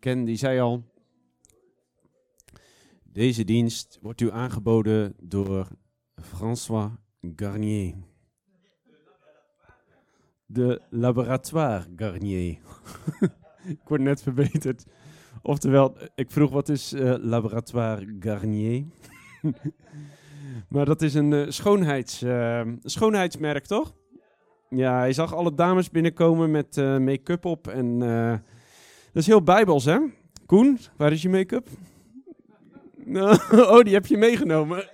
Ken die zei al, deze dienst wordt u aangeboden door François Garnier. De Laboratoire Garnier. ik word net verbeterd. Oftewel, ik vroeg wat is uh, Laboratoire Garnier? maar dat is een uh, schoonheids, uh, schoonheidsmerk, toch? Ja, hij zag alle dames binnenkomen met make-up op. En dat is heel bijbels, hè? Koen, waar is je make-up? oh, die heb je meegenomen.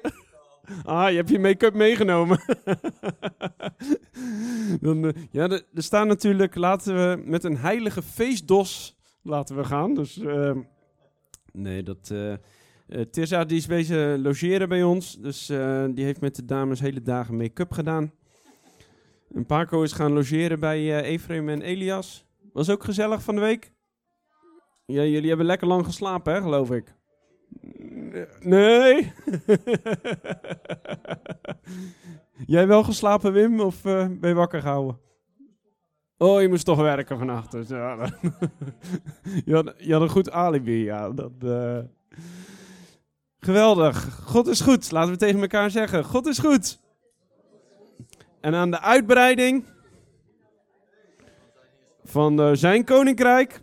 Ah, je hebt je make-up meegenomen. Uh, ja, er, staat natuurlijk, laten we met een heilige feestdos laten we gaan. Dus uh, nee, dat... Uh, die is bezig logeren bij ons. Dus die heeft met de dames hele dagen make-up gedaan. En Paco is gaan logeren bij Ephraim en Elias. Was ook gezellig van de week. Ja, jullie hebben lekker lang geslapen, hè, geloof ik. Nee. Jij wel geslapen, Wim? Of uh, ben je wakker gehouden? Oh, je moest toch werken vannacht. Dus, ja, je, had, je, had, een goed alibi, ja. Dat, uh... Geweldig. God is goed. Laten we tegen elkaar zeggen. God is goed. En aan de uitbreiding van uh, zijn koninkrijk,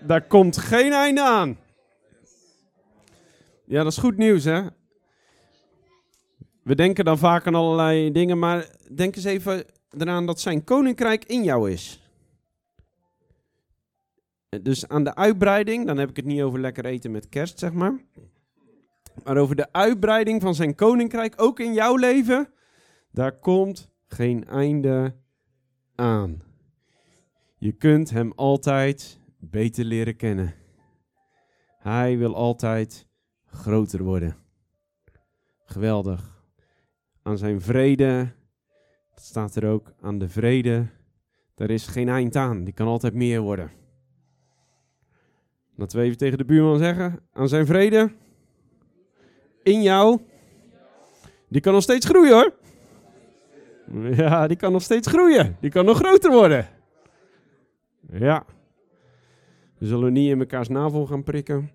daar komt geen einde aan. Ja, dat is goed nieuws, hè? We denken dan vaak aan allerlei dingen, maar denk eens even eraan dat zijn koninkrijk in jou is. Dus aan de uitbreiding, dan heb ik het niet over lekker eten met kerst, zeg maar. Maar over de uitbreiding van zijn koninkrijk, ook in jouw leven, daar komt geen einde aan. Je kunt hem altijd beter leren kennen. Hij wil altijd groter worden. Geweldig. Aan zijn vrede, dat staat er ook, aan de vrede, daar is geen eind aan. Die kan altijd meer worden. Laten we even tegen de buurman zeggen, aan zijn vrede, in jou, die kan nog steeds groeien hoor. Ja, die kan nog steeds groeien. Die kan nog groter worden. Ja. We zullen niet in mekaars navel gaan prikken.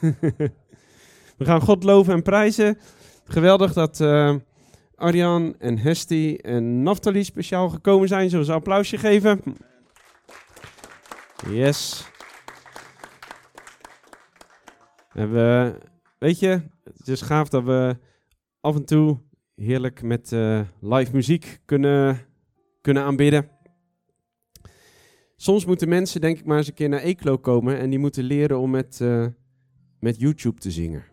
We gaan God loven en prijzen. Geweldig dat uh, Arjan en Hesti en Naftali speciaal gekomen zijn. Zullen we een applausje geven? Yes. En we, weet je, het is gaaf dat we af en toe heerlijk met uh, live muziek kunnen, kunnen aanbidden. Soms moeten mensen, denk ik, maar eens een keer naar Eeklo komen en die moeten leren om met, uh, met YouTube te zingen.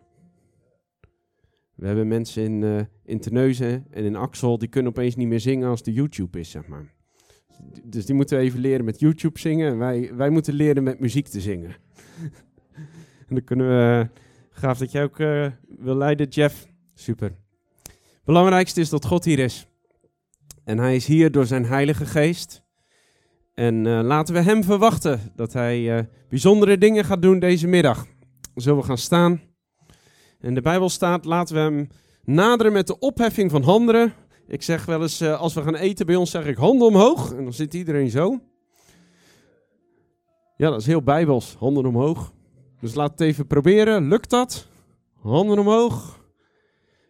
We hebben mensen in, uh, in Terneuzen en in Axel, die kunnen opeens niet meer zingen als de YouTube is, zeg maar. Dus die moeten even leren met YouTube zingen en wij, wij moeten leren met muziek te zingen. en dan kunnen we, gaaf dat jij ook wil leiden, Jeff. Super. Belangrijkste is dat God hier is. En hij is hier door zijn heilige geest. En uh, laten we hem verwachten dat hij bijzondere dingen gaat doen deze middag. Zullen we gaan staan? En de Bijbel staat, laten we hem naderen met de opheffing van handen. Ik zeg wel eens, uh, als we gaan eten bij ons, zeg ik handen omhoog. En dan zit iedereen zo. Ja, dat is heel bijbels, handen omhoog. Dus laat het even proberen. Lukt dat? Handen omhoog.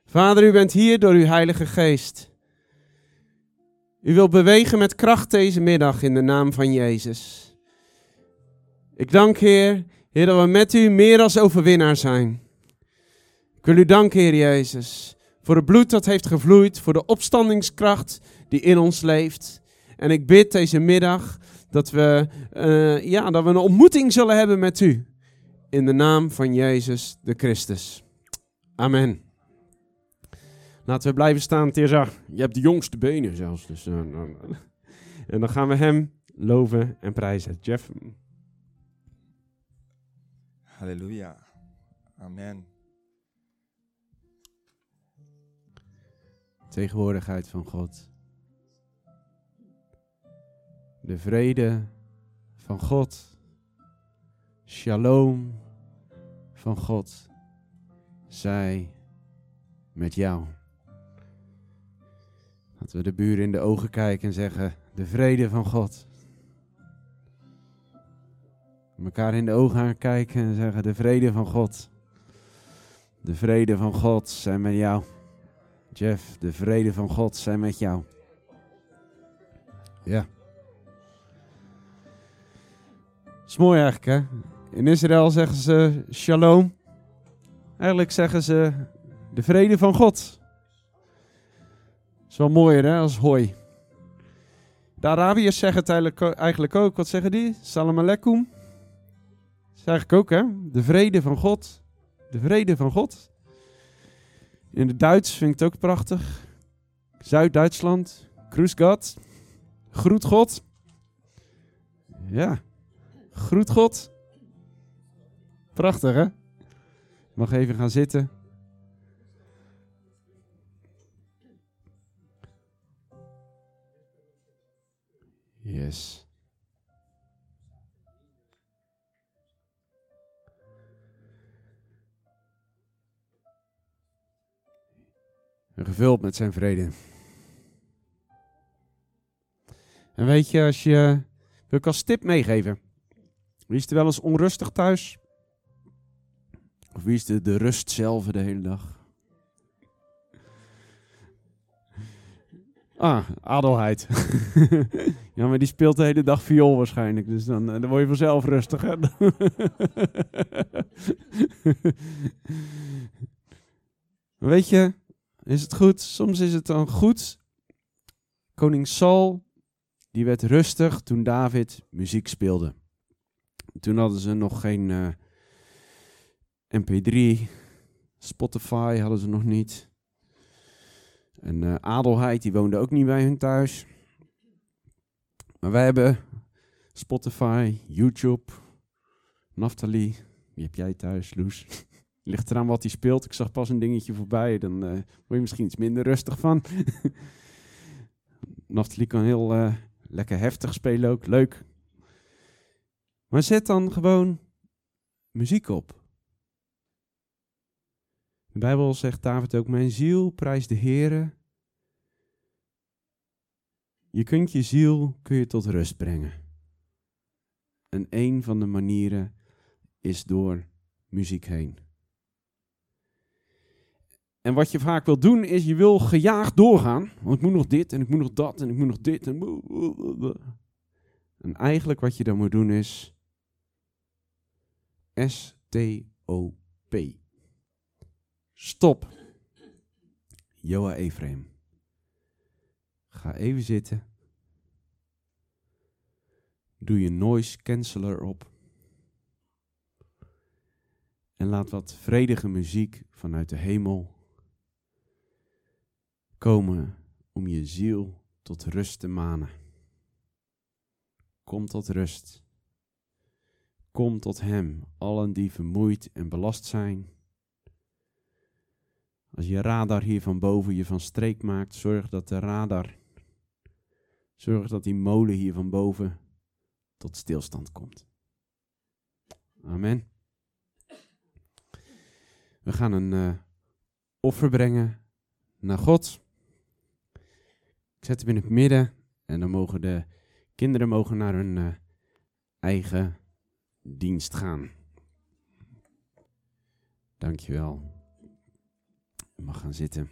Vader, u bent hier door uw Heilige Geest. U wilt bewegen met kracht deze middag in de naam van Jezus. Ik dank Heer, Heer dat we met u meer als overwinnaar zijn. Ik wil u danken, Heer Jezus, voor het bloed dat heeft gevloeid, voor de opstandingskracht die in ons leeft. En ik bid deze middag dat we, uh, ja, dat we een ontmoeting zullen hebben met u. In de naam van Jezus de Christus. Amen. Laten we blijven staan, Terza. Je hebt de jongste benen zelfs. Dus, uh, en dan gaan we hem loven en prijzen. Jeff. Halleluja. Amen. tegenwoordigheid van God. De vrede van God. Shalom van God. Zij met jou. Laten we de buren in de ogen kijken en zeggen: De vrede van God. elkaar in de ogen gaan kijken en zeggen: De vrede van God. De vrede van God zijn met jou. Jeff, de vrede van God zijn met jou. Ja. is mooi eigenlijk, hè? In Israël zeggen ze shalom. Eigenlijk zeggen ze de vrede van God. Is wel mooier, hè, als hoi. De Arabiërs zeggen het eigenlijk ook. Wat zeggen die? Salam alaikum. Zeg ik ook, hè? De vrede van God. De vrede van God. In het Duits vind ik het ook prachtig. Zuid-Duitsland. Grüß. Groet God. Ja. Groet God. Prachtig, hè? Mag even gaan zitten. Yes. gevuld met zijn vrede. En weet je, als je, wil ik als tip meegeven. Wie is er wel eens onrustig thuis? Of wie is de, de rust zelf de hele dag? Ah, Adelheid. ja, maar die speelt de hele dag viool waarschijnlijk. Dus dan, dan word je vanzelf rustig. Weet je, is het goed? Soms is het dan goed. Koning Saul, die werd rustig toen David muziek speelde. Toen hadden ze nog geen uh, MP3, Spotify hadden ze nog niet. En uh, Adelheid, die woonde ook niet bij hun thuis. Maar wij hebben Spotify, YouTube, Naftali. Wie heb jij thuis, Loes? Ligt eraan wat hij speelt. Ik zag pas een dingetje voorbij. Dan uh, word je misschien iets minder rustig van. Naftali kan heel uh, lekker heftig spelen ook. Leuk. Maar zet dan gewoon muziek op. De Bijbel zegt David ook, mijn ziel prijst de Heere. Je kunt je ziel kun je tot rust brengen. En een van de manieren is door muziek heen. En wat je vaak wil doen, is je wil gejaagd doorgaan. Want ik moet nog dit en ik moet nog dat en ik moet nog dit. En, en eigenlijk wat je dan moet doen is S-T-O-P. Stop. Joa Ephraim. Ga even zitten. Doe je noise canceller op. En laat wat vredige muziek vanuit de hemel komen om je ziel tot rust te manen. Kom tot rust. Kom tot Hem, allen die vermoeid en belast zijn. Als je radar hier van boven je van streek maakt, zorg dat de radar, zorg dat die molen hier van boven tot stilstand komt. Amen. We gaan een uh, offer brengen naar God. Ik zet hem in het midden en dan mogen de kinderen mogen naar hun uh, eigen dienst gaan. Dankjewel. Mag gaan zitten.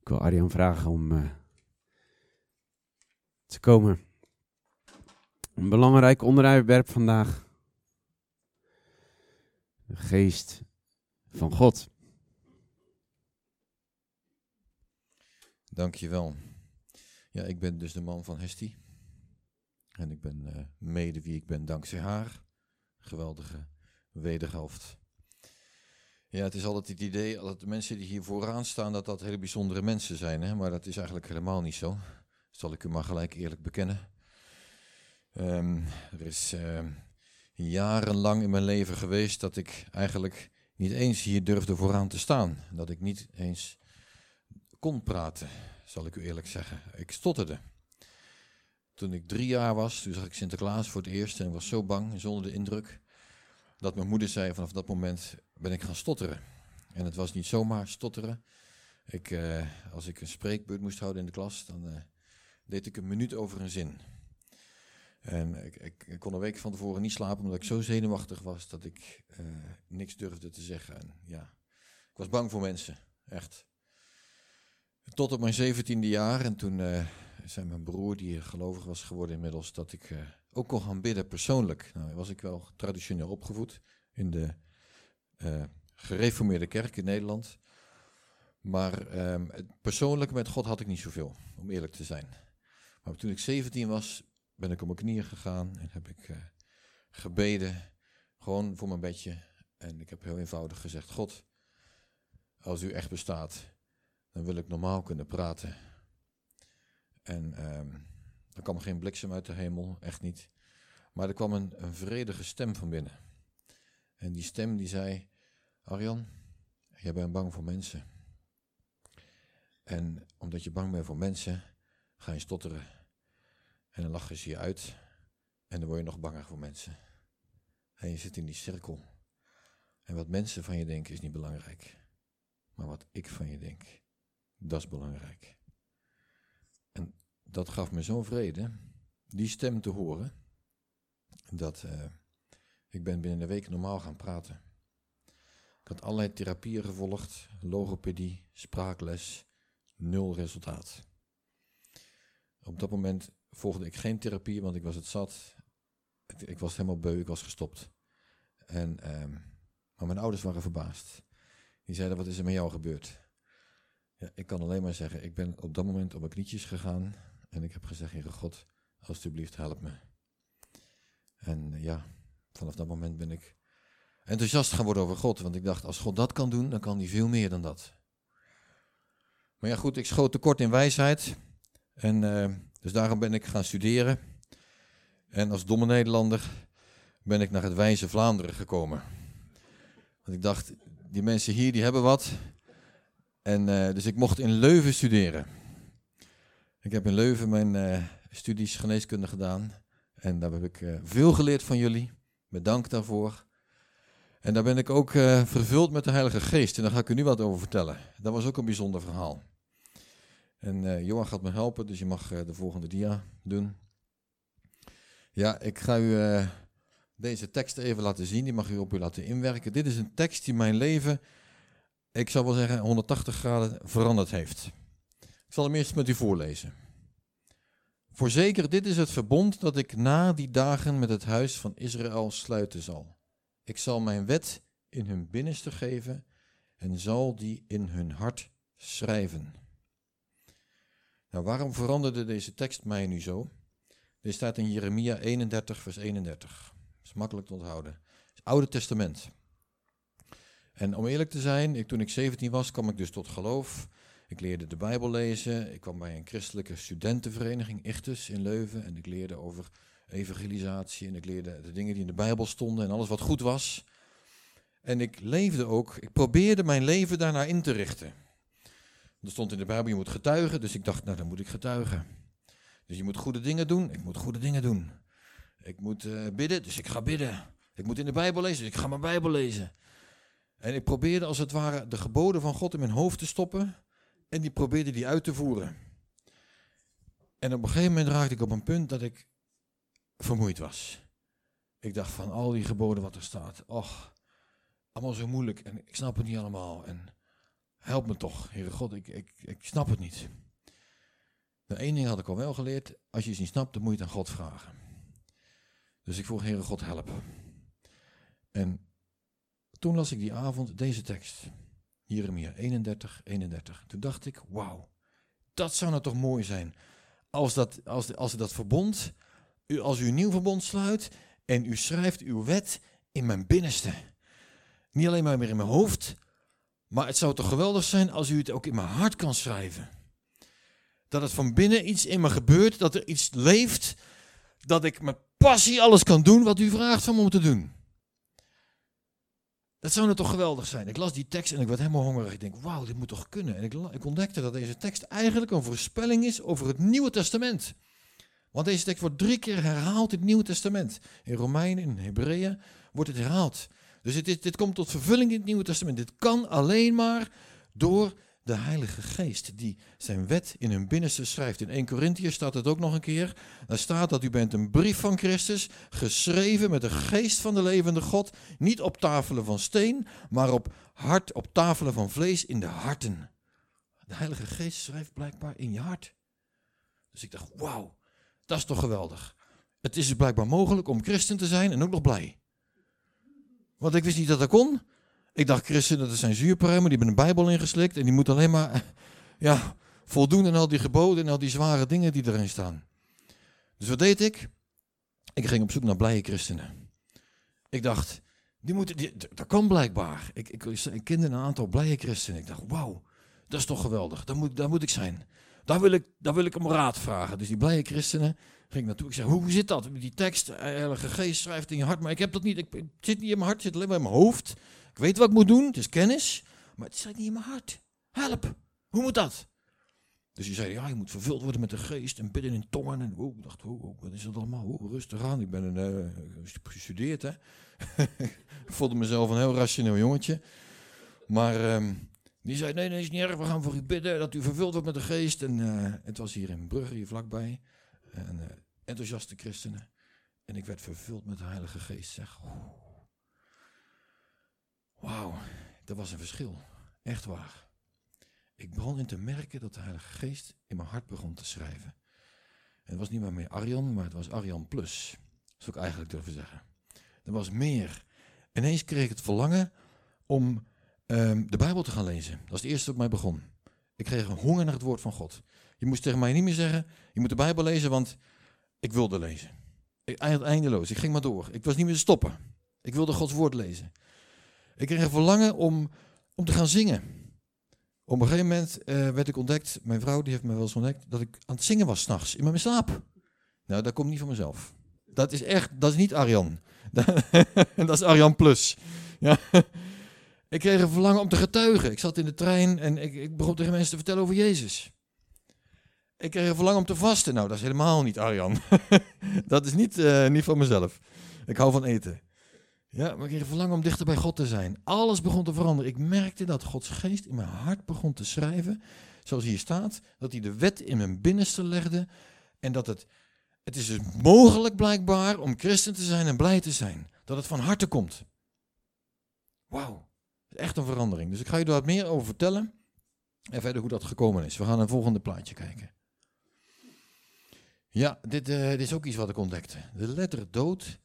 Ik wil Arjan vragen om uh, te komen. Een belangrijk onderwerp vandaag. De geest van God. Dankjewel. Ja, ik ben dus de man van Hesti. En ik ben uh, mede wie ik ben dankzij haar. Geweldige wederhelft. Ja, het is altijd het idee dat de mensen die hier vooraan staan, dat dat hele bijzondere mensen zijn. Hè? Maar dat is eigenlijk helemaal niet zo. Zal ik u maar gelijk eerlijk bekennen. Um, er is uh, jarenlang in mijn leven geweest dat ik eigenlijk niet eens hier durfde vooraan te staan. Dat ik niet eens kon praten, zal ik u eerlijk zeggen. Ik stotterde. Toen ik drie jaar was, toen zag ik Sinterklaas voor het eerst en was zo bang, zonder de indruk, dat mijn moeder zei vanaf dat moment ben ik gaan stotteren. En het was niet zomaar stotteren. Ik, uh, als ik een spreekbeurt moest houden in de klas, dan uh, deed ik een minuut over een zin. En ik, ik, kon een week van tevoren niet slapen omdat ik zo zenuwachtig was dat ik uh, niks durfde te zeggen. En ja, ik was bang voor mensen, echt. Tot op mijn zeventiende jaar en toen zei mijn broer, die gelovig was geworden inmiddels, dat ik ook kon gaan bidden persoonlijk. Nou was ik wel traditioneel opgevoed in de gereformeerde kerk in Nederland. Maar um, persoonlijk met God had ik niet zoveel, om eerlijk te zijn. Maar toen ik 17 was, ben ik op mijn knieën gegaan en heb ik uh, gebeden, gewoon voor mijn bedje. En ik heb heel eenvoudig gezegd, God, als u echt bestaat, dan wil ik normaal kunnen praten. En um, er kwam geen bliksem uit de hemel, echt niet. Maar er kwam een, een vredige stem van binnen. En die stem die zei, Arjan, jij bent bang voor mensen. En omdat je bang bent voor mensen, ga je stotteren. En dan lachen ze je uit. En dan word je nog banger voor mensen. En je zit in die cirkel. En wat mensen van je denken is niet belangrijk. Maar wat ik van je denk, dat is belangrijk. En dat gaf me zo'n vrede, die stem te horen, dat uh, ik ben binnen een week normaal gaan praten. Ik had allerlei therapieën gevolgd, logopedie, spraakles, nul resultaat. Op dat moment volgde ik geen therapie, want ik was het zat. Ik was helemaal beu, ik was gestopt. En, um, maar mijn ouders waren verbaasd. Die zeiden, wat is er met jou gebeurd? Ja, ik kan alleen maar zeggen, ik ben op dat moment op mijn knietjes gegaan. En ik heb gezegd, Heere God, alstublieft help me. En ja, vanaf dat moment ben ik enthousiast gaan worden over God. Want ik dacht, als God dat kan doen, dan kan hij veel meer dan dat. Maar ja, goed, ik schoot tekort in wijsheid. En uh, dus daarom ben ik gaan studeren. En als domme Nederlander ben ik naar het wijze Vlaanderen gekomen. Want ik dacht, die mensen hier die hebben wat. En uh, dus ik mocht in Leuven studeren. Ik heb in Leuven mijn uh, studies geneeskunde gedaan. En daar heb ik veel geleerd van jullie. Bedankt daarvoor. En daar ben ik ook vervuld met de Heilige Geest. En daar ga ik u nu wat over vertellen. Dat was ook een bijzonder verhaal. En uh, Johan gaat me helpen, dus je mag uh, de volgende dia doen. Ja, ik ga u deze tekst even laten zien. Die mag u op u laten inwerken. Dit is een tekst die mijn leven, ik zou wel zeggen, 180 graden veranderd heeft. Ik zal hem eerst met u voorlezen. Voorzeker, dit is het verbond dat ik na die dagen met het huis van Israël sluiten zal. Ik zal mijn wet in hun binnenste geven en zal die in hun hart schrijven. Nou, waarom veranderde deze tekst mij nu zo? Dit staat in Jeremia 31, vers 31. Dat is makkelijk te onthouden. Het, Oude Testament. En om eerlijk te zijn, ik, toen ik 17 was, kwam ik dus tot geloof. Ik leerde de Bijbel lezen. Ik kwam bij een christelijke studentenvereniging, Ichtus, in Leuven. En ik leerde over evangelisatie. En ik leerde de dingen die in de Bijbel stonden en alles wat goed was. En ik leefde ook, ik probeerde mijn leven daarnaar in te richten. Er stond in de Bijbel, je moet getuigen. Dus ik dacht, nou dan moet ik getuigen. Dus je moet goede dingen doen. Ik moet goede dingen doen. Ik moet uh, bidden, dus ik ga bidden. Ik moet in de Bijbel lezen, dus ik ga mijn Bijbel lezen. En ik probeerde als het ware de geboden van God in mijn hoofd te stoppen. En die probeerde die uit te voeren. En op een gegeven moment raakte ik op een punt dat ik vermoeid was. Ik dacht van al die geboden wat er staat. Och, allemaal zo moeilijk en ik snap het niet allemaal. En help me toch, Heere God, ik, ik, ik snap het niet. De één ding had ik al wel geleerd, als je iets niet snapt, dan moet je het aan God vragen. Dus ik vroeg, Heere God, help. En toen las ik die avond deze tekst, Jeremia 31, 31. Toen dacht ik, wauw, dat zou nou toch mooi zijn. Als, dat, als, als dat verbond, als u een nieuw verbond sluit en u schrijft uw wet in mijn binnenste. Niet alleen maar meer in mijn hoofd, maar het zou toch geweldig zijn als u het ook in mijn hart kan schrijven. Dat het van binnen iets in me gebeurt, dat er iets leeft, dat ik met passie alles kan doen wat u vraagt van me om te doen. Dat zou nou toch geweldig zijn. Ik las die tekst en ik werd helemaal hongerig. Ik denk, wauw, dit moet toch kunnen. En ik, ik ontdekte dat deze tekst eigenlijk een voorspelling is over het Nieuwe Testament. Want deze tekst wordt drie keer herhaald in het Nieuwe Testament. In Romeinen, in Hebreeën wordt het herhaald. Dus dit, dit komt tot vervulling in het Nieuwe Testament. Dit kan alleen maar door de Heilige Geest die zijn wet in hun binnenste schrijft. In 1 Corinthië staat het ook nog een keer. Daar staat dat u bent een brief van Christus, geschreven met de geest van de levende God, niet op tafelen van steen, maar op, hart, op tafelen van vlees in de harten. De Heilige Geest schrijft blijkbaar in je hart. Dus ik dacht, wauw, dat is toch geweldig. Het is dus blijkbaar mogelijk om christen te zijn en ook nog blij. Want ik wist niet dat dat kon. Ik dacht, christenen, dat zijn zuurpruimen, die hebben een bijbel ingeslikt en die moeten alleen maar ja, voldoen aan al die geboden en al die zware dingen die erin staan. Dus wat deed ik? Ik ging op zoek naar blije christenen. Ik dacht, die moeten, die, dat kan blijkbaar. Ik, ik, ik kende een aantal blije christenen. Ik dacht, wauw, dat is toch geweldig, daar moet, daar moet ik zijn. Daar wil, ik, daar wil ik om raad vragen. Dus die blije christenen ging naartoe. Ik zeg, hoe zit dat? Die tekst, Heilige Geest schrijft in je hart, maar ik heb dat niet. Ik, het zit niet in mijn hart, het zit alleen maar in mijn hoofd. Ik weet wat ik moet doen, het is kennis, maar het zit niet in mijn hart. Help, hoe moet dat? Dus je zei, ja, je moet vervuld worden met de geest en bidden in tongen. En oh, ik dacht, oh, wat is dat allemaal? Oh, rustig aan, ik ben een, uh, gestudeerd, hè. ik voelde mezelf een heel rationeel jongetje. Maar um, die zei, nee, nee, is niet erg, we gaan voor u bidden, dat u vervuld wordt met de geest. En uh, het was hier in Brugge, hier vlakbij. En uh, enthousiaste christenen. En ik werd vervuld met de Heilige Geest, zeg. Wauw, dat was een verschil. Echt waar. Ik begon in te merken dat de Heilige Geest in mijn hart begon te schrijven. En het was niet meer, meer Arjan, maar het was Arjan Plus. Zou ik eigenlijk durven zeggen. Er was meer. Ineens kreeg ik het verlangen om um, de Bijbel te gaan lezen. Dat was het eerste wat mij begon. Ik kreeg een honger naar het woord van God. Je moest tegen mij niet meer zeggen, je moet de Bijbel lezen, want ik wilde lezen. Ik, eindeloos, ik ging maar door. Ik was niet meer te stoppen. Ik wilde Gods woord lezen. Ik kreeg een verlangen om, om te gaan zingen. Op een gegeven moment uh, werd ik ontdekt, mijn vrouw die heeft me wel eens ontdekt, dat ik aan het zingen was s'nachts in mijn slaap. Nou, dat komt niet van mezelf. Dat is echt, dat is niet Arjan. dat is Arjan Plus. Ja. Ik kreeg een verlangen om te getuigen. Ik zat in de trein en ik, ik begon tegen mensen te vertellen over Jezus. Ik kreeg een verlangen om te vasten. Nou, dat is helemaal niet Arjan. dat is niet, uh, niet van mezelf. Ik hou van eten. Ja, maar ik kreeg een verlangen om dichter bij God te zijn. Alles begon te veranderen. Ik merkte dat Gods geest in mijn hart begon te schrijven. Zoals hier staat, dat hij de wet in mijn binnenste legde. En dat het, het is dus mogelijk blijkbaar om christen te zijn en blij te zijn. Dat het van harte komt. Wauw. Echt een verandering. Dus ik ga je er wat meer over vertellen. En verder hoe dat gekomen is. We gaan een volgende plaatje kijken. Ja, dit, uh, dit is ook iets wat ik ontdekte. De letter dood,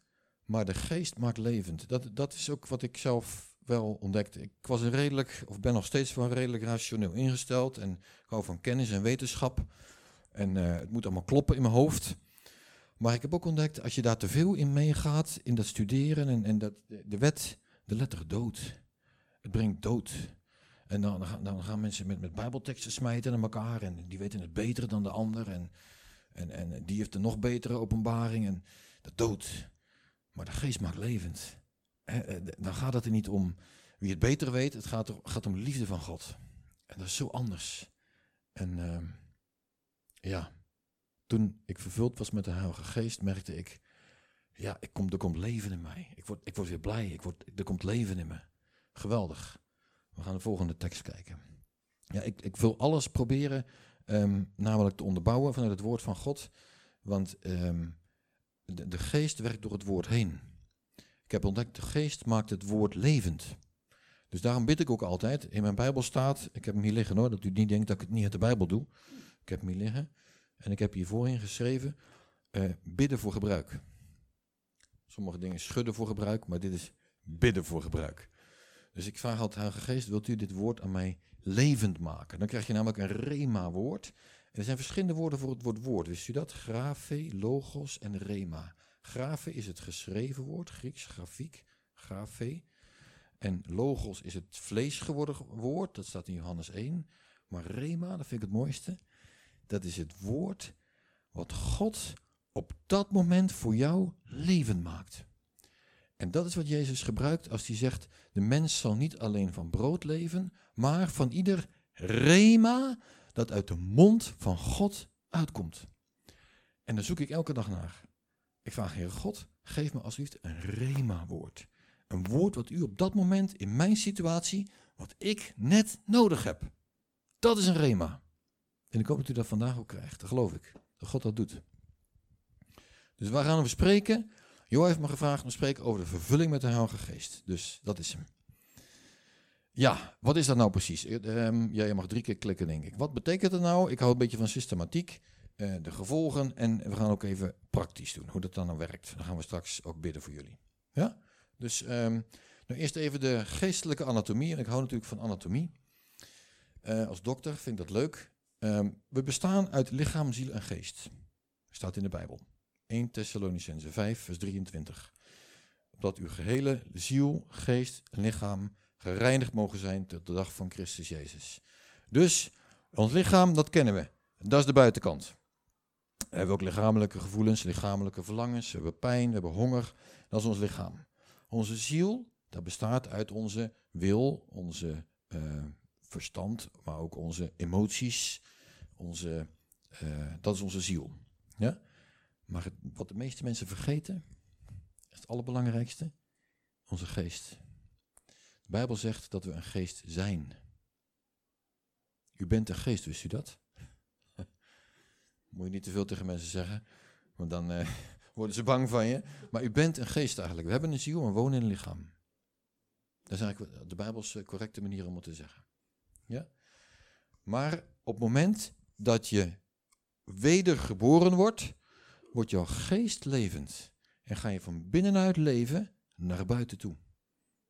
maar de geest maakt levend. Dat, dat is ook wat ik zelf wel ontdekte. Ik was een redelijk, of ben nog steeds wel redelijk rationeel ingesteld. En ik hou van kennis en wetenschap. En uh, het moet allemaal kloppen in mijn hoofd. Maar ik heb ook ontdekt, als je daar te veel in meegaat, in dat studeren en, en dat, de wet, de letter dood. Het brengt dood. En dan, dan gaan mensen met, met bijbelteksten smijten naar elkaar. En die weten het beter dan de ander. En, en, en die heeft een nog betere openbaring. En de dood. Maar de geest maakt levend. Eh, dan gaat het er niet om wie het beter weet. Het gaat, er, gaat om de liefde van God. En dat is zo anders. En uh, ja, toen ik vervuld was met de Heilige Geest, merkte ik, ja, ik kom, er komt leven in mij. Ik word, ik word weer blij. Ik word, er komt leven in me. Geweldig. We gaan de volgende tekst kijken. Ja, ik, ik wil alles proberen, um, namelijk te onderbouwen vanuit het woord van God. Want um, de, de, geest werkt door het woord heen. Ik heb ontdekt, de geest maakt het woord levend. Dus daarom bid ik ook altijd. In mijn Bijbel staat, ik heb hem hier liggen hoor, dat u niet denkt dat ik het niet uit de Bijbel doe. Ik heb hem hier liggen. En ik heb hier voorin geschreven, uh, bidden voor gebruik. Sommige dingen schudden voor gebruik, maar dit is bidden voor gebruik. Dus ik vraag altijd, Heilige Geest, wilt u dit woord aan mij levend maken? Dan krijg je namelijk een rema-woord. Er zijn verschillende woorden voor het woord woord. Wist u dat? Grafe, logos en rema. Grafe is het geschreven woord, Grieks, grafiek, grafe. En logos is het vlees geworden woord, dat staat in Johannes 1. Maar rema, dat vind ik het mooiste, dat is het woord wat God op dat moment voor jou levend maakt. En dat is wat Jezus gebruikt als hij zegt: De mens zal niet alleen van brood leven, maar van ieder rema dat uit de mond van God uitkomt. En daar zoek ik elke dag naar. Ik vraag, Heer God, geef me alsjeblieft een rema-woord. Een woord wat u op dat moment in mijn situatie, wat ik net nodig heb. Dat is een rema. En ik hoop dat u dat vandaag ook krijgt. Dat geloof ik. Dat God dat doet. Dus waar gaan we spreken? Jo heeft me gevraagd om te spreken over de vervulling met de Heilige Geest. Dus dat is hem. Ja, wat is dat nou precies? Um, ja, je mag drie keer klikken, denk ik. Wat betekent dat nou? Ik hou een beetje van systematiek, uh, de gevolgen en we gaan ook even praktisch doen, hoe dat dan nou werkt. Dan gaan we straks ook bidden voor jullie. Ja? Dus um, nou eerst even de geestelijke anatomie. En ik hou natuurlijk van anatomie. Uh, als dokter vind ik dat leuk. Um, we bestaan uit lichaam, ziel en geest. Staat in de Bijbel. 1 Thessalonicense 5, vers 23. Opdat uw gehele ziel, geest en lichaam gereinigd mogen zijn tot de dag van Christus Jezus. Dus ons lichaam, dat kennen we. Dat is de buitenkant. We hebben ook lichamelijke gevoelens, lichamelijke verlangens. We hebben pijn, we hebben honger. Dat is ons lichaam. Onze ziel, dat bestaat uit onze wil, onze uh, verstand, maar ook onze emoties. Onze, uh, dat is onze ziel. Ja? Maar wat de meeste mensen vergeten, het allerbelangrijkste, onze geest. De Bijbel zegt dat we een geest zijn. U bent een geest, wist u dat? Moet je niet te veel tegen mensen zeggen, want dan uh, worden ze bang van je. Maar u bent een geest eigenlijk. We hebben een ziel en wonen in een lichaam. Dat is eigenlijk de Bijbelse correcte manier om het te zeggen. Ja? Maar op het moment dat je wedergeboren wordt, wordt jouw geest levend. En ga je van binnenuit leven naar buiten toe.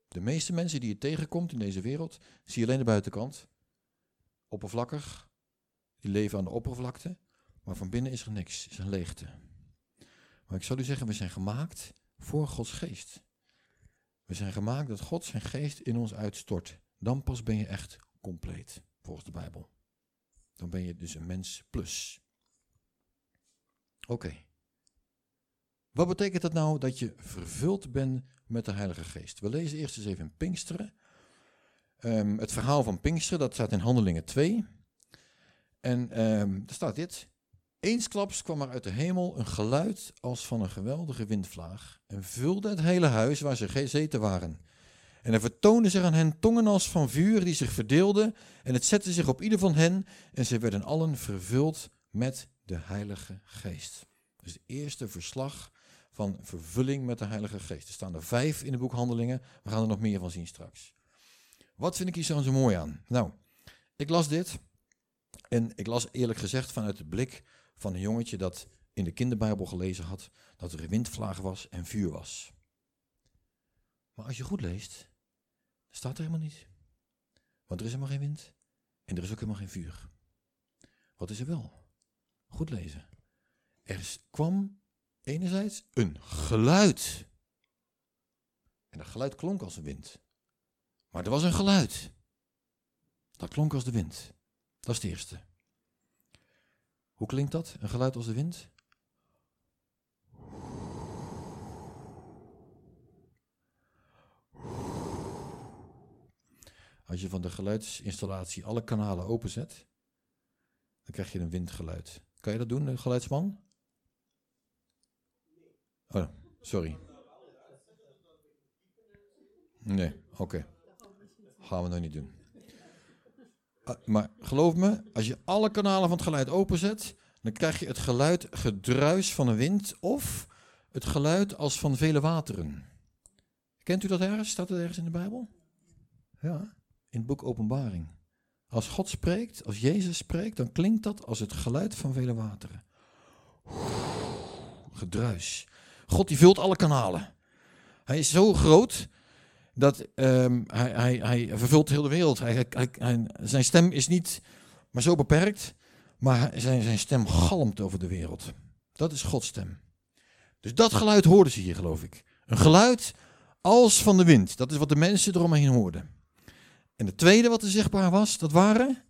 De meeste mensen die je tegenkomt in deze wereld, zie je alleen de buitenkant. Oppervlakkig. Die leven aan de oppervlakte. Maar van binnen is er niks, is een leegte. Maar ik zal u zeggen, we zijn gemaakt voor Gods geest. We zijn gemaakt dat God zijn geest in ons uitstort. Dan pas ben je echt compleet, volgens de Bijbel. Dan ben je dus een mens plus. Oké. Wat betekent dat nou dat je vervuld bent met de Heilige Geest? We lezen eerst eens even in Pinksteren. Um, het verhaal van Pinksteren, dat staat in Handelingen 2. En um, er staat dit. Eensklaps kwam er uit de hemel een geluid als van een geweldige windvlaag en vulde het hele huis waar ze gezeten waren. En er vertoonden zich aan hen tongen als van vuur die zich verdeelden en het zette zich op ieder van hen en ze werden allen vervuld met de Heilige Geest. Dus het eerste verslag van vervulling met de Heilige Geest. Er staan er vijf in de boek Handelingen. We gaan er nog meer van zien straks. Wat vind ik hier zo, mooi aan? Nou, ik las dit. En ik las eerlijk gezegd vanuit de blik van een jongetje dat in de kinderbijbel gelezen had dat er windvlaag was en vuur was. Maar als je goed leest, staat er helemaal niet. Want er is helemaal geen wind en er is ook helemaal geen vuur. Wat is er wel? Goed lezen. Er kwam enerzijds een geluid. En dat geluid klonk als een wind. Maar er was een geluid. Dat klonk als de wind. Dat is het eerste. Hoe klinkt dat? Een geluid als de wind? Als je van de geluidsinstallatie alle kanalen openzet, dan krijg je een windgeluid. Kan je dat doen, geluidsman? Oh, sorry. Nee, oké. Gaan we nog niet doen. Ah, maar geloof me, als je alle kanalen van het geluid openzet, dan krijg je het geluid gedruis van een wind of het geluid als van vele wateren. Kent u dat ergens? Staat het ergens in de Bijbel? Ja, in het boek Openbaring. Als God spreekt, als Jezus spreekt, dan klinkt dat als het geluid van vele wateren. Gedruis. God die vult alle kanalen. Hij is zo groot dat um, hij, hij, hij vervult heel de wereld. Hij, zijn stem is niet maar zo beperkt, maar zijn, zijn stem galmt over de wereld. Dat is Gods stem. Dus dat geluid hoorden ze hier, geloof ik. Een geluid als van de wind. Dat is wat de mensen eromheen hoorden. En het tweede wat er zichtbaar was, dat waren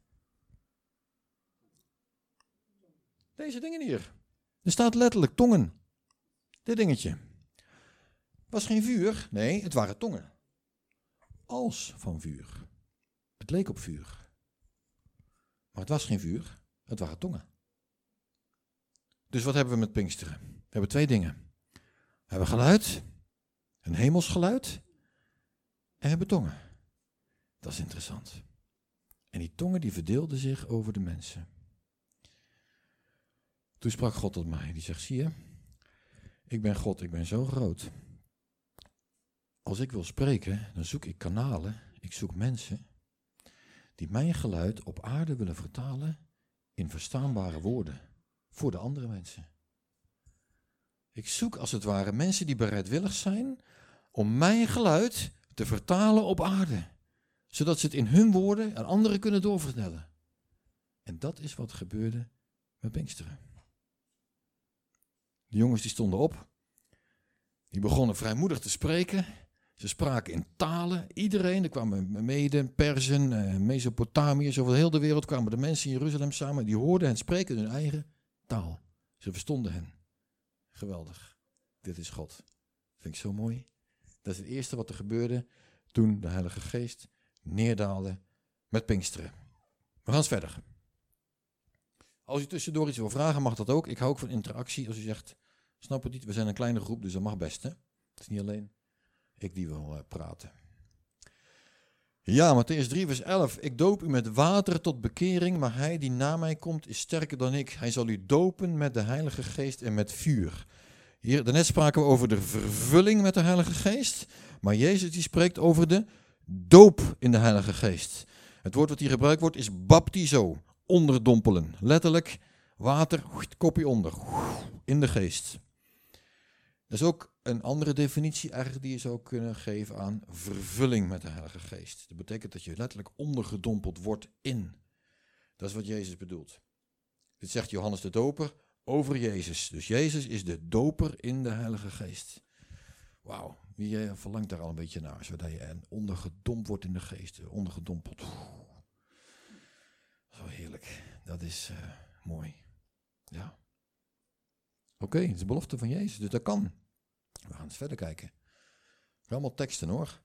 deze dingen hier. Er staat letterlijk tongen. Dit dingetje. Was geen vuur, nee, het waren tongen. Als van vuur. Het leek op vuur. Maar het was geen vuur, het waren tongen. Dus wat hebben we met Pinksteren? We hebben twee dingen. We hebben geluid, een hemelsgeluid, en we hebben tongen. Dat is interessant. En die tongen die verdeelden zich over de mensen. Toen sprak God tot mij. Die zegt, zie je, ik ben God, ik ben zo groot. Als ik wil spreken, dan zoek ik kanalen, ik zoek mensen die mijn geluid op aarde willen vertalen in verstaanbare woorden voor de andere mensen. Ik zoek als het ware mensen die bereidwillig zijn om mijn geluid te vertalen op aarde, zodat ze het in hun woorden aan anderen kunnen doorvertellen. En dat is wat gebeurde met Pinksteren. De jongens die stonden op, die begonnen vrijmoedig te spreken. Ze spraken in talen. Iedereen, er kwamen Meden, Persen, eh, Mesopotamiërs, over heel de wereld kwamen de mensen in Jeruzalem samen. Die hoorden hen spreken hun eigen taal. Ze verstonden hen. Geweldig. Dit is God. Vind ik zo mooi. Dat is het eerste wat er gebeurde toen de Heilige Geest neerdaalde met Pinksteren. We gaan eens verder. Als u tussendoor iets wil vragen, mag dat ook. Ik hou ook van interactie. Als u zegt, snap het niet, we zijn een kleine groep, dus dat mag best. Hè? Het is niet alleen ik die wil uh, praten. Ja, Matthäus 3, vers 11. Ik doop u met water tot bekering, maar hij die na mij komt is sterker dan ik. Hij zal u dopen met de Heilige Geest en met vuur. Hier, daarnet spraken we over de vervulling met de Heilige Geest, maar Jezus die spreekt over de doop in de Heilige Geest. Het woord wat hier gebruikt wordt is baptizo, onderdompelen. Letterlijk water, kopje onder, in de geest. Dat is ook een andere definitie eigenlijk die je zou kunnen geven aan vervulling met de Heilige Geest. Dat betekent dat je letterlijk ondergedompeld wordt in. Dat is wat Jezus bedoelt. Dit zegt Johannes de Doper over Jezus. Dus Jezus is de doper in de Heilige Geest. Wauw, wie eh, verlangt daar al een beetje naar, zodat je ondergedompt wordt in de geest, ondergedompeld. Zo heerlijk, dat is uh, mooi. Ja. Oké, het is de belofte van Jezus, dus dat kan. We gaan eens verder kijken. Allemaal teksten hoor.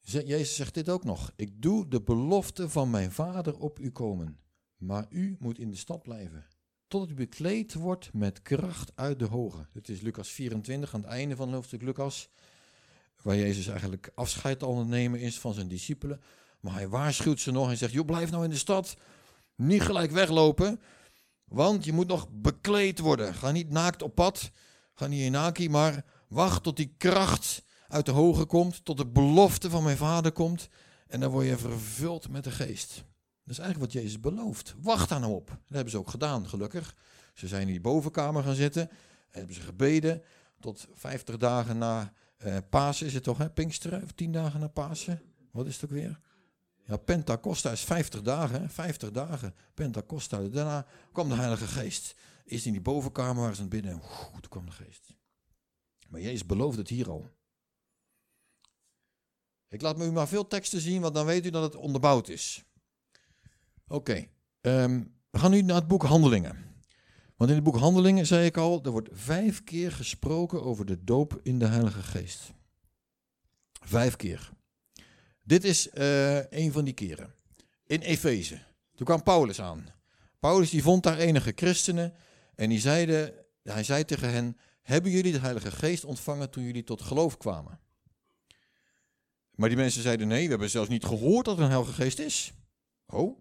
Jezus zegt dit ook nog. Ik doe de belofte van mijn vader op u komen. Maar u moet in de stad blijven. Totdat u bekleed wordt met kracht uit de hoge. Dit is Lucas 24 aan het einde van hoofdstuk Lucas. Waar Jezus eigenlijk afscheid al nemen is van zijn discipelen. Maar hij waarschuwt ze nog en zegt: Joh, blijf nou in de stad. Niet gelijk weglopen. Want je moet nog bekleed worden. Ga niet naakt op pad. Ga niet in naki, maar Wacht tot die kracht uit de hoge komt, tot de belofte van mijn vader komt. En dan word je vervuld met de geest. Dat is eigenlijk wat Jezus belooft. Wacht daar nou op. Dat hebben ze ook gedaan, gelukkig. Ze zijn in die bovenkamer gaan zitten. En hebben ze gebeden tot 50 dagen na eh, Pasen. Is het toch, hè? Pinksteren? Of 10 dagen na Pasen? Wat is het ook weer? Ja, Pentacosta is 50 dagen. Hè? 50 dagen. Pentacosta. Daarna kwam de Heilige Geest. Is in die bovenkamer waar ze aan binnen. Oeh, toen kwam de Geest. Maar Jezus belooft het hier al. Ik laat me u maar veel teksten zien, want dan weet u dat het onderbouwd is. Oké, ehm, we gaan nu naar het boek Handelingen. Want in het boek Handelingen, zei ik al, er wordt vijf keer gesproken over de doop in de Heilige Geest. Vijf keer. Dit is uh, een van die keren. In Efeze. Toen kwam Paulus aan. Paulus die vond daar enige christenen en die zeiden, hij zei tegen hen, hebben jullie de Heilige Geest ontvangen toen jullie tot geloof kwamen? Maar die mensen zeiden nee, we hebben zelfs niet gehoord dat er een Heilige Geest is. Oh,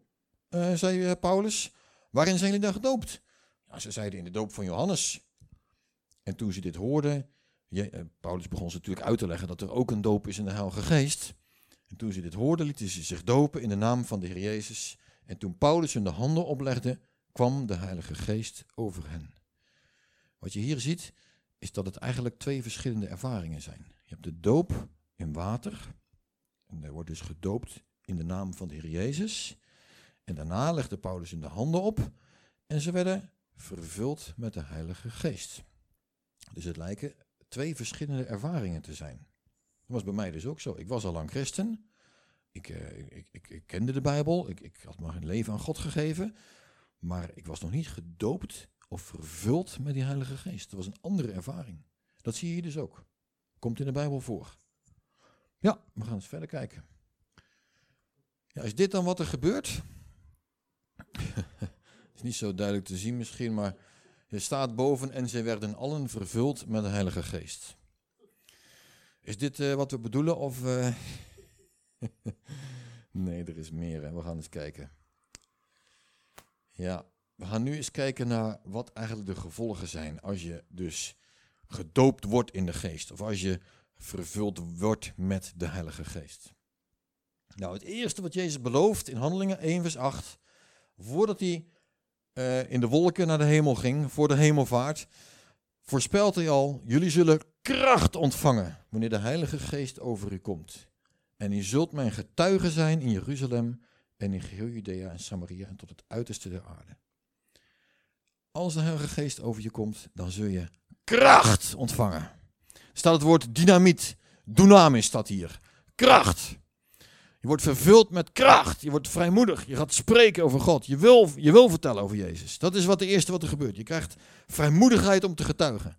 uh, zei uh, Paulus, waarin zijn jullie dan gedoopt? Ja, ze zeiden in de doop van Johannes. En toen ze dit hoorden, Paulus begon ze natuurlijk uit te leggen dat er ook een doop is in de Heilige Geest. En toen ze dit hoorden, lieten ze zich dopen in de naam van de Heer Jezus. En toen Paulus hun de handen oplegde, kwam de Heilige Geest over hen. Wat je hier ziet, is dat het eigenlijk twee verschillende ervaringen zijn. Je hebt de doop in water. En er wordt dus gedoopt in de naam van de Heer Jezus. En daarna legde Paulus hun de handen op. En ze werden vervuld met de Heilige Geest. Dus het lijken twee verschillende ervaringen te zijn. Was bij mij dus ook zo. Ik was al lang christen. Ik, uh, ik, ik, ik, kende de Bijbel. Ik, ik had mijn leven aan God gegeven. Maar ik was nog niet gedoopt of vervuld met die Heilige Geest. Dat was een andere ervaring. Dat zie je hier dus ook. Komt in de Bijbel voor. Ja, we gaan eens verder kijken. Ja, is dit dan wat er gebeurt? Het is niet zo duidelijk te zien misschien, maar er staat boven en zij werden allen vervuld met de Heilige Geest. Is dit uh, wat we bedoelen of... Uh... Nee, er is meer. Hè. We gaan eens kijken. Ja, we gaan nu eens kijken naar wat eigenlijk de gevolgen zijn als je dus gedoopt wordt in de geest. Of als je vervuld wordt met de Heilige Geest. Nou, het eerste wat Jezus belooft in Handelingen 1 vers 8, voordat hij uh, in de wolken naar de hemel ging, voor de hemelvaart, voorspelt hij al, jullie zullen kracht ontvangen wanneer de Heilige Geest over u komt. En u zult mijn getuige zijn in Jeruzalem en in geheel Judea en Samaria en tot het uiterste der aarde. Als de Heilige Geest over je komt, dan zul je kracht ontvangen. Staat het woord dynamiet, dunamis staat hier. Kracht. Je wordt vervuld met kracht. Je wordt vrijmoedig. Je gaat spreken over God. Je wil, je wil vertellen over Jezus. Dat is wat de eerste wat er gebeurt. Je krijgt vrijmoedigheid om te getuigen.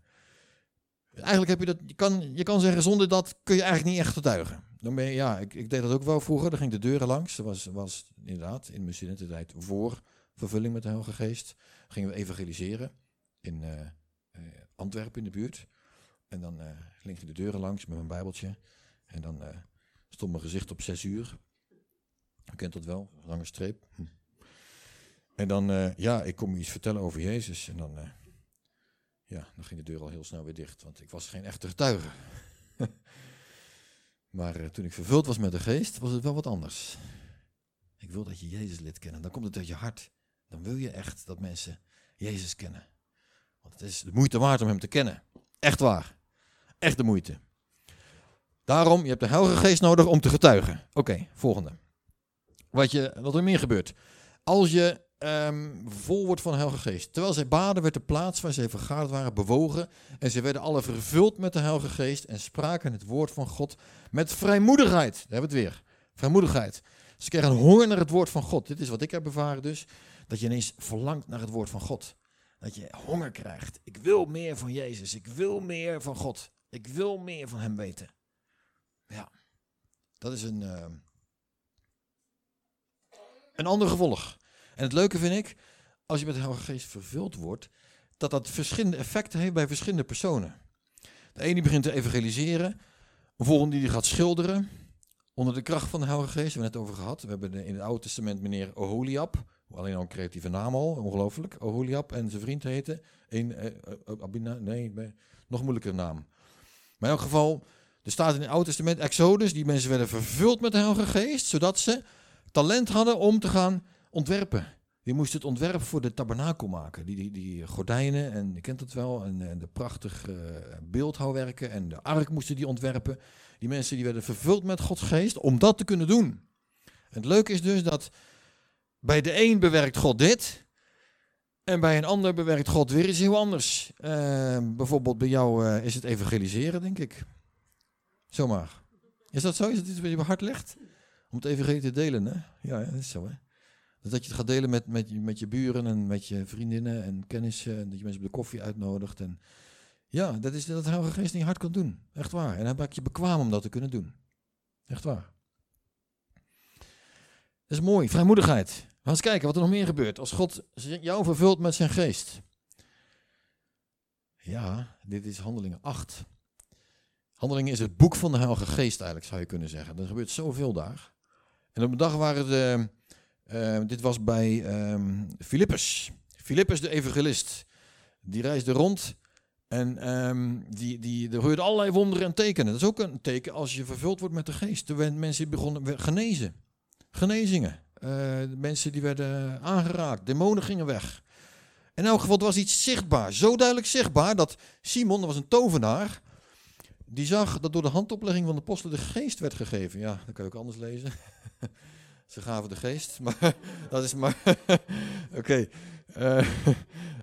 Eigenlijk heb je dat, je kan, je kan zeggen, zonder dat kun je eigenlijk niet echt getuigen. Dan ben je, ja, ik, ik deed dat ook wel vroeger. Dan ging de deuren langs. Dat was, was inderdaad in mijn studententijd voor vervulling met de Heilige Geest. Gingen we evangeliseren in uh, uh, Antwerpen in de buurt. En dan uh, ging de deuren langs met mijn bijbeltje. En dan stond mijn gezicht op zes uur. U kent dat wel, lange streep. Hm. En dan, ja, ik kom iets vertellen over Jezus. En dan, ja, dan ging de deur al heel snel weer dicht. Want ik was geen echte getuige. Maar uh, toen ik vervuld was met de geest, was het wel wat anders. Ik wil dat je Jezus lid kennen. Dan komt het uit je hart. Dan wil je echt dat mensen Jezus kennen. Want het is de moeite waard om hem te kennen. Echt waar. Echt de moeite. Daarom, je hebt de Heilige Geest nodig om te getuigen. Oké, volgende. Wat, je, wat er meer gebeurt. Als je um, vol wordt van de Heilige Geest. Terwijl zij baden, werd de plaats waar zij vergaderd waren bewogen. En ze werden alle vervuld met de Heilige Geest en spraken het woord van God met vrijmoedigheid. Daar hebben we het weer. Vrijmoedigheid. Ze kregen honger naar het woord van God. Dit is wat ik heb ervaren dus. Dat je ineens verlangt naar het woord van God. Dat je honger krijgt. Ik wil meer van Jezus. Ik wil meer van God. Ik wil meer van Hem weten. Ja, dat is een, uh, een ander gevolg. En het leuke vind ik, als je met de Heilige Geest vervuld wordt, dat dat verschillende effecten heeft bij verschillende personen. De ene begint te evangeliseren, de volgende die gaat schilderen, onder de kracht van de Heilige Geest, we hebben het over gehad. We hebben in het Oude Testament meneer Oholiab, alleen al een creatieve naam al, ongelooflijk. Oholiab en zijn vriend heette, een, eh, eh Abina, nee, nog moeilijker naam. Maar in elk geval, er staat in het Oude Testament Exodus, die mensen werden vervuld met de Heilige Geest, zodat ze talent hadden om te gaan ontwerpen. Die moest het ontwerp voor de tabernakel maken. Die, die, gordijnen, en je kent het wel, en, de prachtige uh, beeldhouwwerken en de ark moesten die ontwerpen. Die mensen die werden vervuld met Gods geest om dat te kunnen doen. En het leuke is dus dat bij de een bewerkt God dit, en bij een ander bewerkt God weer iets heel anders. Uh, bijvoorbeeld bij jou uh, is het evangeliseren, denk ik. Zomaar. Is dat zo? Is dat iets wat je hart ligt? Om het evangelie te delen, hè? Ja, dat is zo, hè? Dat je het gaat delen met, met, met je buren en met je vriendinnen en kennissen. En dat je mensen op de koffie uitnodigt. En ja, dat is dat de Heilige Geest in je hart kan doen. Echt waar. En dan maak je bekwaam om dat te kunnen doen. Echt waar. Dat is mooi. Vrijmoedigheid. We eens kijken wat er nog meer gebeurt. Als God jou vervult met zijn geest. Ja, dit is Handelingen 8. Handelingen is het boek van de Heilige Geest eigenlijk, zou je kunnen zeggen. Er gebeurt zoveel daar. En op een dag waren de uh, dit was bij um. Philippus de evangelist. Die reisde rond en um, die, die, er gebeurde allerlei wonderen en tekenen. Dat is ook een teken als je vervuld wordt met de geest. Er werden mensen begonnen genezen. Genezingen. Uh, mensen die werden aangeraakt. Demonen gingen weg. In elk geval, was iets zichtbaar. Zo duidelijk zichtbaar dat Simon, dat was een tovenaar, die zag dat door de handoplegging van de apostelen de geest werd gegeven. Ja, dat kan je ook anders lezen. Ze gaven de geest, maar dat is maar. Oké. Eh,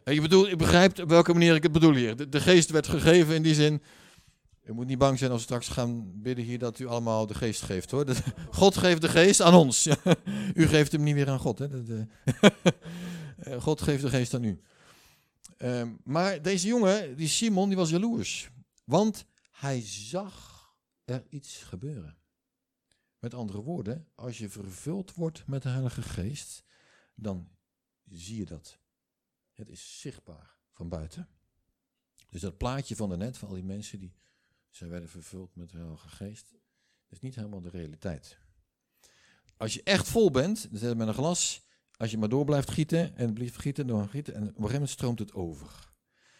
ik bedoel, ik begrijp op welke manier ik het bedoel hier. De, geest werd gegeven in die zin. U moet niet bang zijn als we straks gaan bidden hier dat u allemaal de geest geeft hoor. God geeft de geest aan ons. u geeft hem niet meer aan God. Hè? Eh, God geeft de geest aan u. Uh, maar deze jongen, die Simon, die was jaloers. Want hij zag er iets gebeuren. Met andere woorden, als je vervuld wordt met de Heilige Geest, dan zie je dat. Het is zichtbaar van buiten. Dus dat plaatje van net van al die mensen die zij werden vervuld met de Heilige Geest, is niet helemaal de realiteit. als je echt vol bent, dan zet het met een glas. Als je maar door blijft gieten en blijft gieten, door gieten. En op een gegeven moment stroomt het over.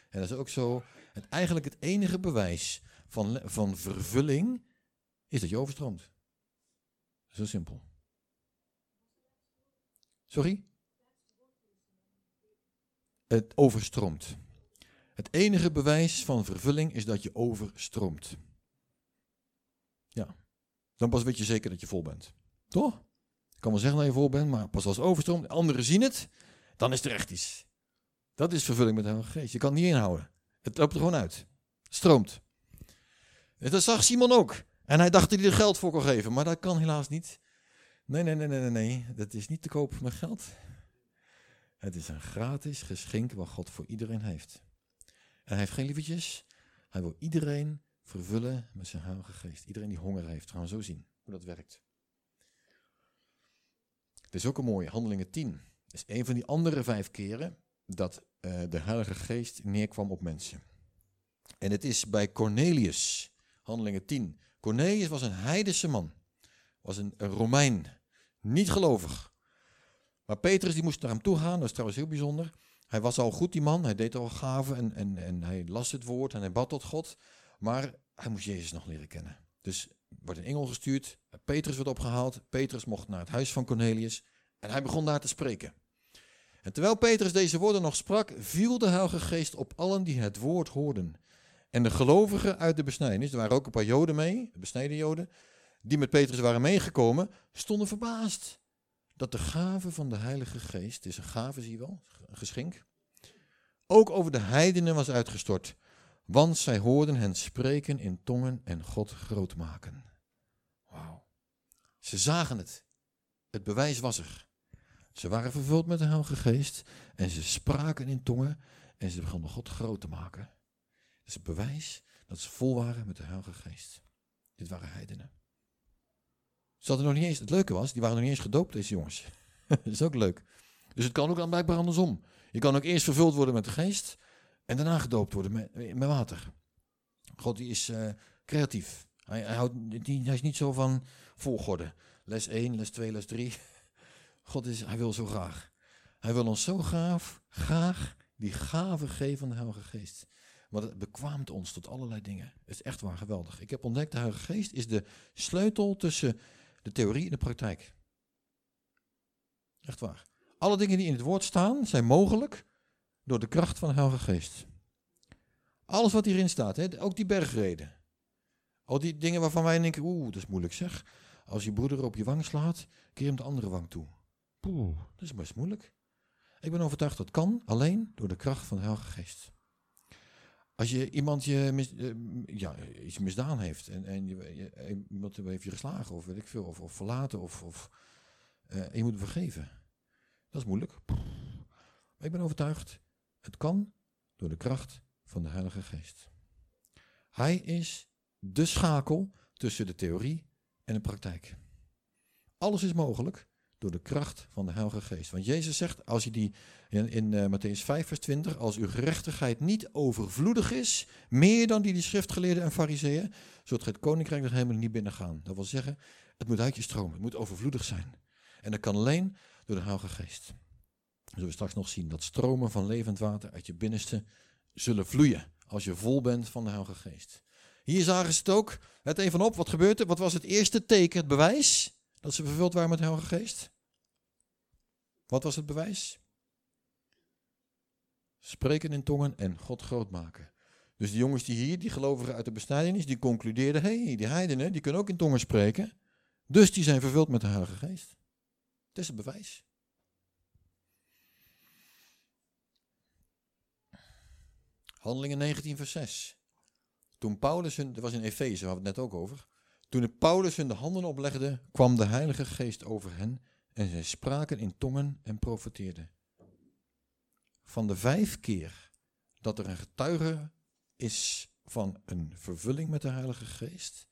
En dat is ook zo. Het, eigenlijk het enige bewijs van, van vervulling is dat je overstroomt. Zo simpel. Sorry? Het overstroomt. Het enige bewijs van vervulling is dat je overstroomt. Ja. Dan pas weet je zeker dat je vol bent. Toch? Ik kan wel zeggen dat je vol bent, maar pas als het overstroomt, anderen zien het, dan is er echt iets. Dat is vervulling met de Heilige Geest. Je kan het niet inhouden. Het loopt er gewoon uit. stroomt. Dat zag Simon ook. En hij dacht dat hij er geld voor kon geven, maar dat kan helaas niet. Nee, nee, nee, nee, nee. Dat is niet te koop met geld. Het is een gratis geschenk wat God voor iedereen heeft. En hij heeft geen lievertjes. Hij wil iedereen vervullen met zijn Heilige Geest. Iedereen die honger heeft. Gaan we zo zien hoe dat werkt. Het is ook een mooie, Handelingen 10. Het is een van die andere vijf keren dat uh, de Heilige Geest neerkwam op mensen. En het is bij Cornelius, Handelingen 10. Cornelius was een heidense man. Was een, Romein. Niet gelovig. Maar Petrus die moest naar hem toe gaan. Dat is trouwens heel bijzonder. Hij was al goed, die man. Hij deed al gaven en, en, en hij las het woord en hij bad tot God. Maar hij moest Jezus nog leren kennen. Dus wordt een engel gestuurd. Petrus wordt opgehaald. Petrus mocht naar het huis van Cornelius. En hij begon daar te spreken. En terwijl Petrus deze woorden nog sprak, viel de Heilige Geest op allen die het woord hoorden. En de gelovigen uit de besnijdenis, er waren ook een paar joden mee, de besneden joden, die met Petrus waren meegekomen, stonden verbaasd dat de gave van de Heilige Geest, het is een gave zie je wel, een geschenk, ook over de heidenen was uitgestort. Want zij hoorden hen spreken in tongen en God groot maken. Wauw. Ze zagen het. Het bewijs was er. Ze waren vervuld met de Heilige Geest en ze spraken in tongen en ze begonnen God groot te maken. Is het bewijs dat ze vol waren met de Heilige Geest. Dit waren heidenen. Ze hadden nog niet eens, het leuke was, die waren nog niet eens gedoopt, deze jongens. dat is ook leuk. Dus het kan ook dan blijkbaar andersom. Je kan ook eerst vervuld worden met de geest en daarna gedoopt worden met, met water. God die is uh, creatief. Hij, hij, houdt, hij is niet zo van volgorde. Les 1, les 2, les 3. God is, hij wil zo graag. Hij wil ons zo graag, graag die gave geven van de Heilige Geest. Want het bekwaamt ons tot allerlei dingen. Het is echt waar geweldig. Ik heb ontdekt, de Heilige Geest is de sleutel tussen de theorie en de praktijk. Echt waar. Alle dingen die in het woord staan, zijn mogelijk door de kracht van de Heilige Geest. Alles wat hierin staat, hè, ook die bergreden. Al die dingen waarvan wij denken, oeh, dat is moeilijk zeg. Als je broeder op je wang slaat, keer hem de andere wang toe. Poeh, dat is best moeilijk. Ik ben overtuigd dat kan alleen door de kracht van de Heilige Geest. Als je iemand je uh, ja, iets misdaan heeft en, en je, iemand heeft je geslagen of weet ik veel, of, of verlaten of, of uh, je moet vergeven. Dat is moeilijk. Maar ik ben overtuigd, het kan door de kracht van de Heilige Geest. Hij is de schakel tussen de theorie en de praktijk. Alles is mogelijk door de kracht van de Heilige Geest. Want Jezus zegt, als je die in, in uh, Matthäus 5, vers 20, als uw gerechtigheid niet overvloedig is, meer dan die, die schriftgeleerden en fariseeën, zult gij het koninkrijk der hemelen niet binnengaan. Dat wil zeggen, het moet uit je stromen, het moet overvloedig zijn. En dat kan alleen door de Heilige Geest. We zullen straks nog zien dat stromen van levend water uit je binnenste zullen vloeien als je vol bent van de Heilige Geest. Hier zagen ze het ook. Let even op, wat gebeurt er? Wat was het eerste teken, het bewijs dat ze vervuld waren met de Heilige Geest? Wat was het bewijs? Spreken in tongen en God groot maken. Dus die jongens die hier, die gelovigen uit de besnijdenis, die concludeerden, hé, hey, die heidenen, die kunnen ook in tongen spreken. Dus die zijn vervuld met de Heilige Geest. Het is het bewijs. Handelingen 19 vers 6. Toen Paulus hun, dat was in Efeze, hadden we het net ook over. Toen Paulus hun de handen oplegde, kwam de Heilige Geest over hen en zij spraken in tongen en profeteerden. Van de vijf keer dat er een getuige is van een vervulling met de Heilige Geest,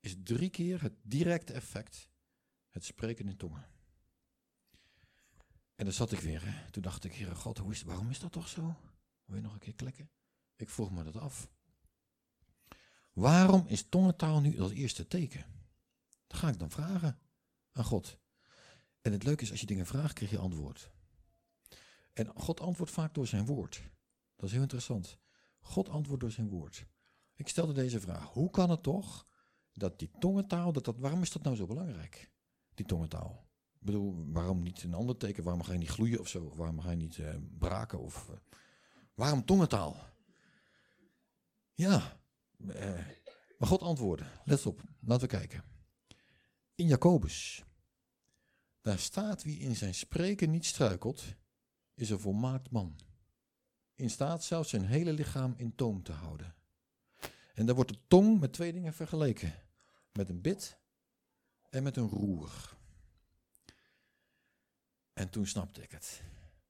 is drie keer het directe effect het spreken in tongen. En dan zat ik weer. Hè. Toen dacht ik, Heere God, hoe is, waarom is dat toch zo? Wil je nog een keer klikken? Ik vroeg me dat af. Waarom is tongentaal nu dat eerste teken? Dat ga ik dan vragen. aan God. En het leuke is, als je dingen vraagt, krijg je antwoord. En God antwoordt vaak door zijn woord. Dat is heel interessant. God antwoordt door zijn woord. Ik stelde deze vraag. Hoe kan het toch dat die tongentaal, dat dat, waarom is dat nou zo belangrijk? Die tongentaal. Ik bedoel, waarom niet een ander teken? Waarom ga je niet gloeien of zo? Waarom ga je niet uh, braken? Of, uh, waarom tongentaal? Ja, maar God antwoordde. Let op, laten we kijken. In Jacobus, daar staat wie in zijn spreken niet struikelt, is een volmaakt man. In staat zelfs zijn hele lichaam in toom te houden. En daar wordt de tong met twee dingen vergeleken. Met een bit en met een roer. En toen snapte ik het.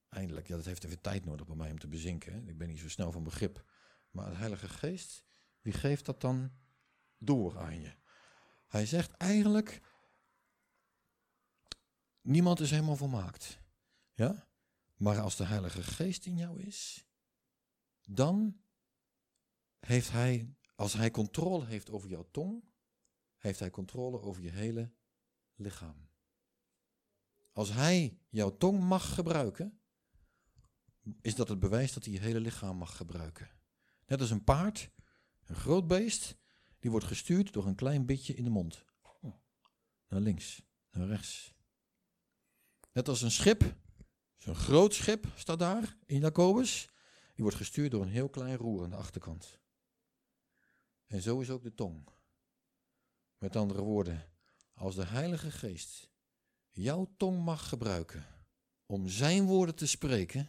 Eindelijk, ja, dat heeft even tijd nodig bij mij om te bezinken. Ik ben niet zo snel van begrip. Maar de Heilige Geest, wie geeft dat dan door aan je? Hij zegt eigenlijk, niemand is helemaal volmaakt. Ja? Maar als de Heilige Geest in jou is, dan heeft hij, als hij controle heeft over jouw tong, heeft hij controle over je hele lichaam. Als hij jouw tong mag gebruiken, is dat het bewijs dat hij je hele lichaam mag gebruiken. Net als een paard, een groot beest, die wordt gestuurd door een klein bitje in de mond. Naar links, naar rechts. Net als een schip, zo'n groot schip staat daar in Jacobus, die wordt gestuurd door een heel klein roer aan de achterkant. En zo is ook de tong. Met andere woorden, als de Heilige Geest jouw tong mag gebruiken om zijn woorden te spreken,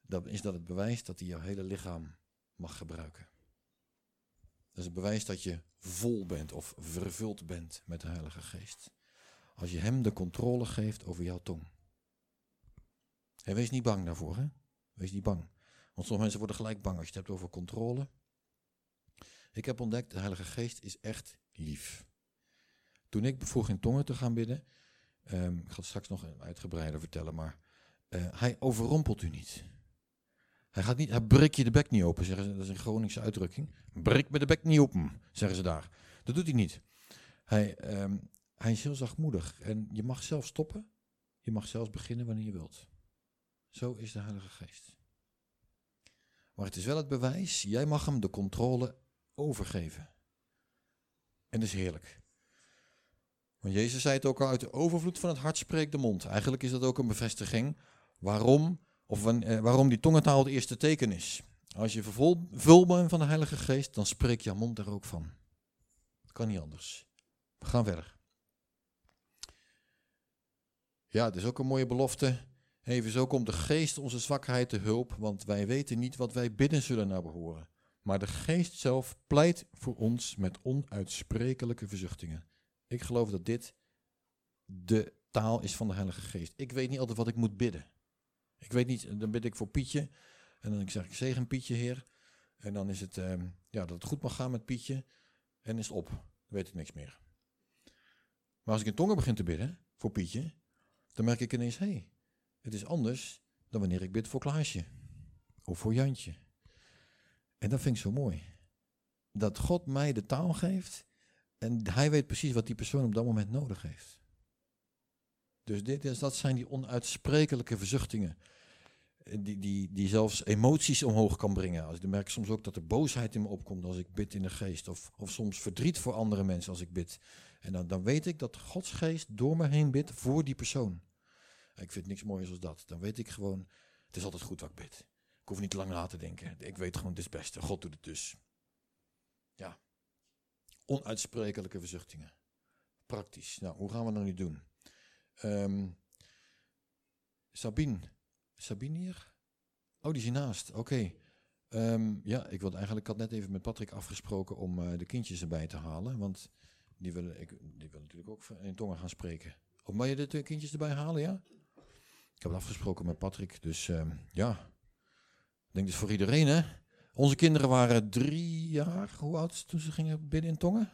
dan is dat het bewijs dat hij jouw hele lichaam mag gebruiken. Dat is het bewijs dat je vol bent of vervuld bent met de Heilige Geest. Als je hem de controle geeft over jouw tong. En wees niet bang daarvoor, hè? Wees niet bang. Want sommige mensen worden gelijk bang als je het hebt over controle. Ik heb ontdekt, de Heilige Geest is echt lief. Toen ik vroeg in tongen te gaan bidden, um, ik ga het straks nog uitgebreider vertellen, maar uh, hij overrompelt u niet. Hij gaat niet, hij breekt je de bek niet open, zeggen ze, dat is een Groningse uitdrukking. Breek me de bek niet open, zeggen ze daar. Dat doet hij niet. Hij, um, hij is heel zachtmoedig en je mag zelf stoppen. Je mag zelfs beginnen wanneer je wilt. Zo is de Heilige Geest. Maar het is wel het bewijs, jij mag hem de controle overgeven. En dat is heerlijk. Want Jezus zei het ook al, uit de overvloed van het hart spreekt de mond. Eigenlijk is dat ook een bevestiging waarom, of eh, waarom die tongentaal het eerste teken is. Als je vul bent van de Heilige Geest, dan spreekt jouw mond er ook van. Het kan niet anders. We gaan verder. Ja, het is ook een mooie belofte. Even zo komt de geest onze zwakheid te hulp, want wij weten niet wat wij bidden zullen naar behoren. Maar de geest zelf pleit voor ons met onuitsprekelijke verzuchtingen. Ik geloof dat dit de taal is van de Heilige Geest. Ik weet niet altijd wat ik moet bidden. Ik weet niet, dan bid ik voor Pietje. En dan zeg ik zegen Pietje, Heer. En dan is het, uh, ja, dat het goed mag gaan met Pietje. En is het op. Dan weet ik niks meer. Maar als ik in tongen begin te bidden voor Pietje, dan merk ik ineens, hé, hey, het is anders dan wanneer ik bid voor Klaasje. Of voor Jantje. En dat vind ik zo mooi. Dat God mij de taal geeft en hij weet precies wat die persoon op dat moment nodig heeft. Dus dit is, dat zijn die onuitsprekelijke verzuchtingen. Die, die, die zelfs emoties omhoog kan brengen. Als, ik merk soms ook dat er boosheid in me opkomt als ik bid in de geest. Of, of soms verdriet voor andere mensen als ik bid. En dan, dan weet ik dat Gods geest door me heen bidt voor die persoon. Ik vind niks mooiers als dat. Dan weet ik gewoon, het is altijd goed wat ik bid. Ik hoef niet lang na te denken. Ik weet gewoon, het is het beste. God doet het dus. Ja. Onuitsprekelijke verzuchtingen. Praktisch. Nou, hoe gaan we dat nu doen? Um, Sabine. Sabine hier? Oh, die is hiernaast. Oké. Um, ja, ik, wilde eigenlijk, ik had net even met Patrick afgesproken om uh, de kindjes erbij te halen. Want die willen, ik, die willen natuurlijk ook in tongen gaan spreken. Of mag je de kindjes erbij halen, ja? Ik heb het afgesproken met Patrick, dus uh, ja. Ik denk dus voor iedereen, hè. Onze kinderen waren drie jaar, hoe oud toen ze gingen bidden in tongen?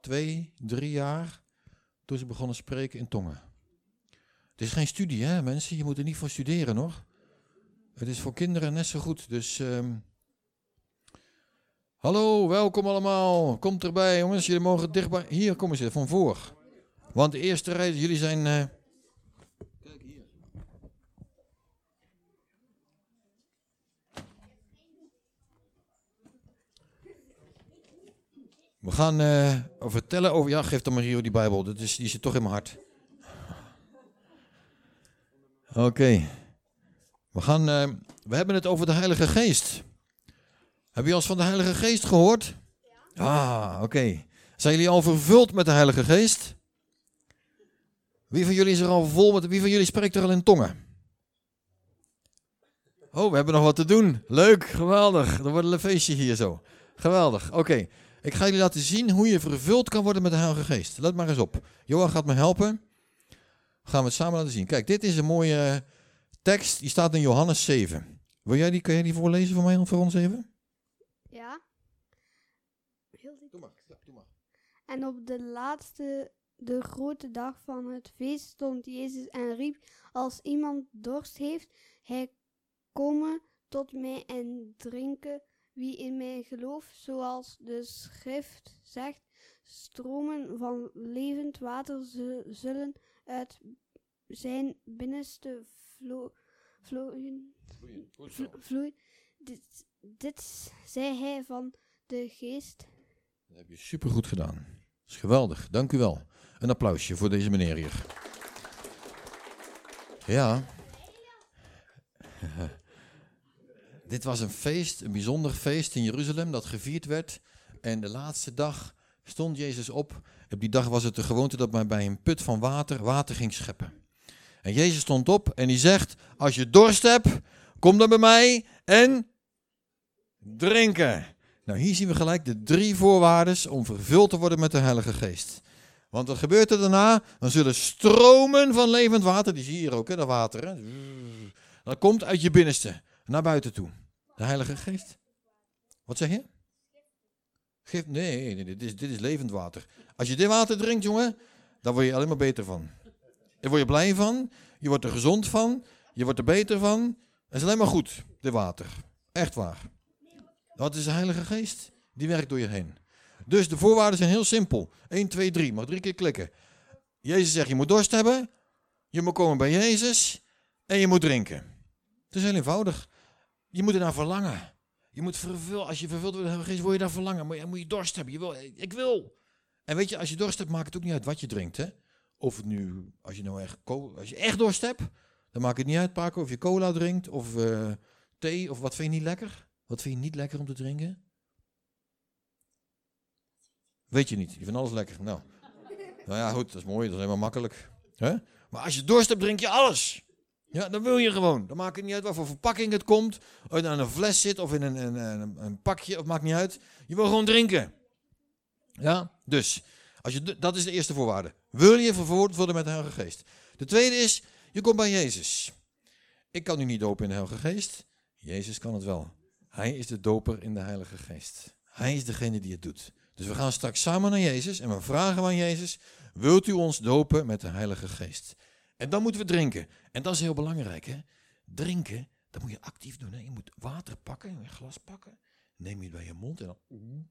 Twee, drie jaar, toen ze begonnen spreken in tongen. Het is geen studie, hè mensen, je moet er niet voor studeren, hoor. Het is voor kinderen net zo goed, dus... Um, Hallo, welkom allemaal. Komt erbij, jongens. Jullie mogen dichtbij. Hier komen ze van voor. Want de eerste rij, jullie zijn... eh, Kijk hier. We gaan eh, vertellen over... Ja, geef dan maar die Bijbel. Dat is, die zit toch in mijn hart. Oké. We gaan... eh, we hebben het over de Heilige Geest. Heb je al eens van de Heilige Geest gehoord? Ja. Ah, oké. Zijn jullie al vervuld met de Heilige Geest? Wie van jullie is er al vol met... Wie van jullie spreekt er al in tongen? Oh, we hebben nog wat te doen. Leuk, geweldig. Er wordt een feestje hier zo. Geweldig, oké. Ik ga jullie laten zien hoe je vervuld kan worden met de Heilige Geest. Let maar eens op. Johan gaat me helpen. Gaan we het samen laten zien. Kijk, dit is een mooie tekst. Die staat in Johannes 7. Wil jij die, kan jij die voorlezen voor mij, voor ons even? Ja. Heel dit. Doe maar, ja, doe maar. En op de laatste, de grote dag van het feest stond Jezus en riep, als iemand dorst heeft, hij komen tot mij en drinken. Wie in mij gelooft, zoals de schrift zegt, stromen van levend water zu- zullen uit zijn binnenste vlo- vloeien. vlo- vloeien. Dit, dit zei hij van de geest Dat heb je supergoed gedaan. Dat is geweldig, dank u wel. Een applausje voor deze meneer hier. Ja. Dit was een feest, een bijzonder feest in Jeruzalem dat gevierd werd. En de laatste dag stond Jezus op. Op die dag was het de gewoonte dat men bij een put van water water ging scheppen. En Jezus stond op en die zegt, als je dorst hebt, kom dan bij mij en drinken. Nou, hier zien we gelijk de drie voorwaarden om vervuld te worden met de Heilige Geest. Want wat gebeurt er daarna? Dan zullen stromen van levend water, die zie je hier ook, hè, dat water. Hè? Dat komt uit je binnenste, naar buiten toe. De Heilige Geest. Wat zeg je? Nee, dit, is, dit is levend water. Als je dit water drinkt, jongen, dan word je alleen maar beter van. Daar word je blij van, je wordt er gezond van, je wordt er beter van. Het is alleen maar goed, dit water. Echt waar. Dat is de Heilige Geest. Die werkt door je heen. Dus de voorwaarden zijn heel simpel. 1, 2, 3. Mag drie keer klikken. Jezus zegt, je moet dorst hebben. Je moet komen bij Jezus. En je moet drinken. Het is heel eenvoudig. Je moet ernaar verlangen. Je moet vervuld, als je vervuld wordt wil je daar verlangen. Maar je moet je dorst hebben. Je wil, ik wil. En weet je, als je dorst hebt, maakt het ook niet uit wat je drinkt. Hè? Of het nu, als je nou echt, als je echt dorst hebt, dan maakt het niet uit, Paco, of je cola drinkt of eh, thee. Of wat vind je niet lekker? Wat vind je niet lekker om te drinken? Weet je niet. Je vindt alles lekker. Nou. nou ja, goed, dat is mooi. Dat is helemaal makkelijk. Hè? Maar als je dorst hebt, drink je alles. Ja, dan wil je gewoon. Dan maakt het niet uit wat voor verpakking het komt. Of het aan een fles zit of in een, een, een, een pakje. Of maakt niet uit. Je wil gewoon drinken. Ja, dus. Als je, dat is de eerste voorwaarde. Wil je vervoerd worden met de Heilige Geest? De tweede is, je komt bij Jezus. Ik kan u niet dopen in de Heilige Geest. Jezus kan het wel. Hij is de doper in de Heilige Geest. Hij is degene die het doet. Dus we gaan straks samen naar Jezus en we vragen aan Jezus: Wilt u ons dopen met de Heilige Geest? En dan moeten we drinken. En dat is heel belangrijk, hè? Drinken, dat moet je actief doen. Hè? Je moet water pakken, een glas pakken. Neem je het bij je mond en dan.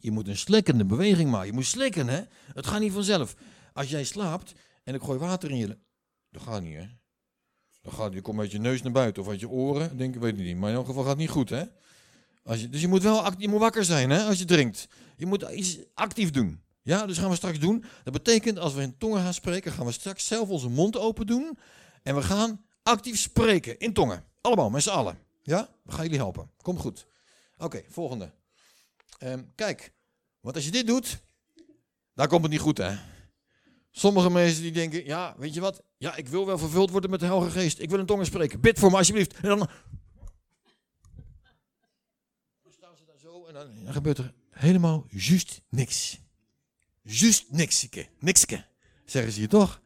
Je moet een slikkende beweging maken. Je moet slikken, hè? Het gaat niet vanzelf. Als jij slaapt en ik gooi water in je. Dat gaat niet, hè? Dan gaat, je komt uit je neus naar buiten of uit je oren. Denk ik, weet ik niet. Maar in elk geval gaat het niet goed, hè? Als dus je moet wel je moet wakker zijn, hè? Als je drinkt. Je moet iets actief doen. Ja, dus gaan we straks doen. Dat betekent, als we in tongen gaan spreken, gaan we straks zelf onze mond open doen. En we gaan actief spreken in tongen. Allemaal, met z'n allen. Ja? We gaan jullie helpen. Komt goed. Oké, volgende. Ehm, kijk, want als je dit doet, dan komt het niet goed, hè? Sommige mensen die denken, ja, weet je wat? Ja, ik wil wel vervuld worden met de Heilige Geest. Ik wil in tongen spreken. Bid voor me alsjeblieft. En dan... Staan ze daar zo en dan gebeurt er helemaal juist niks. Juist nikske. Nikske, zeggen ze hier toch?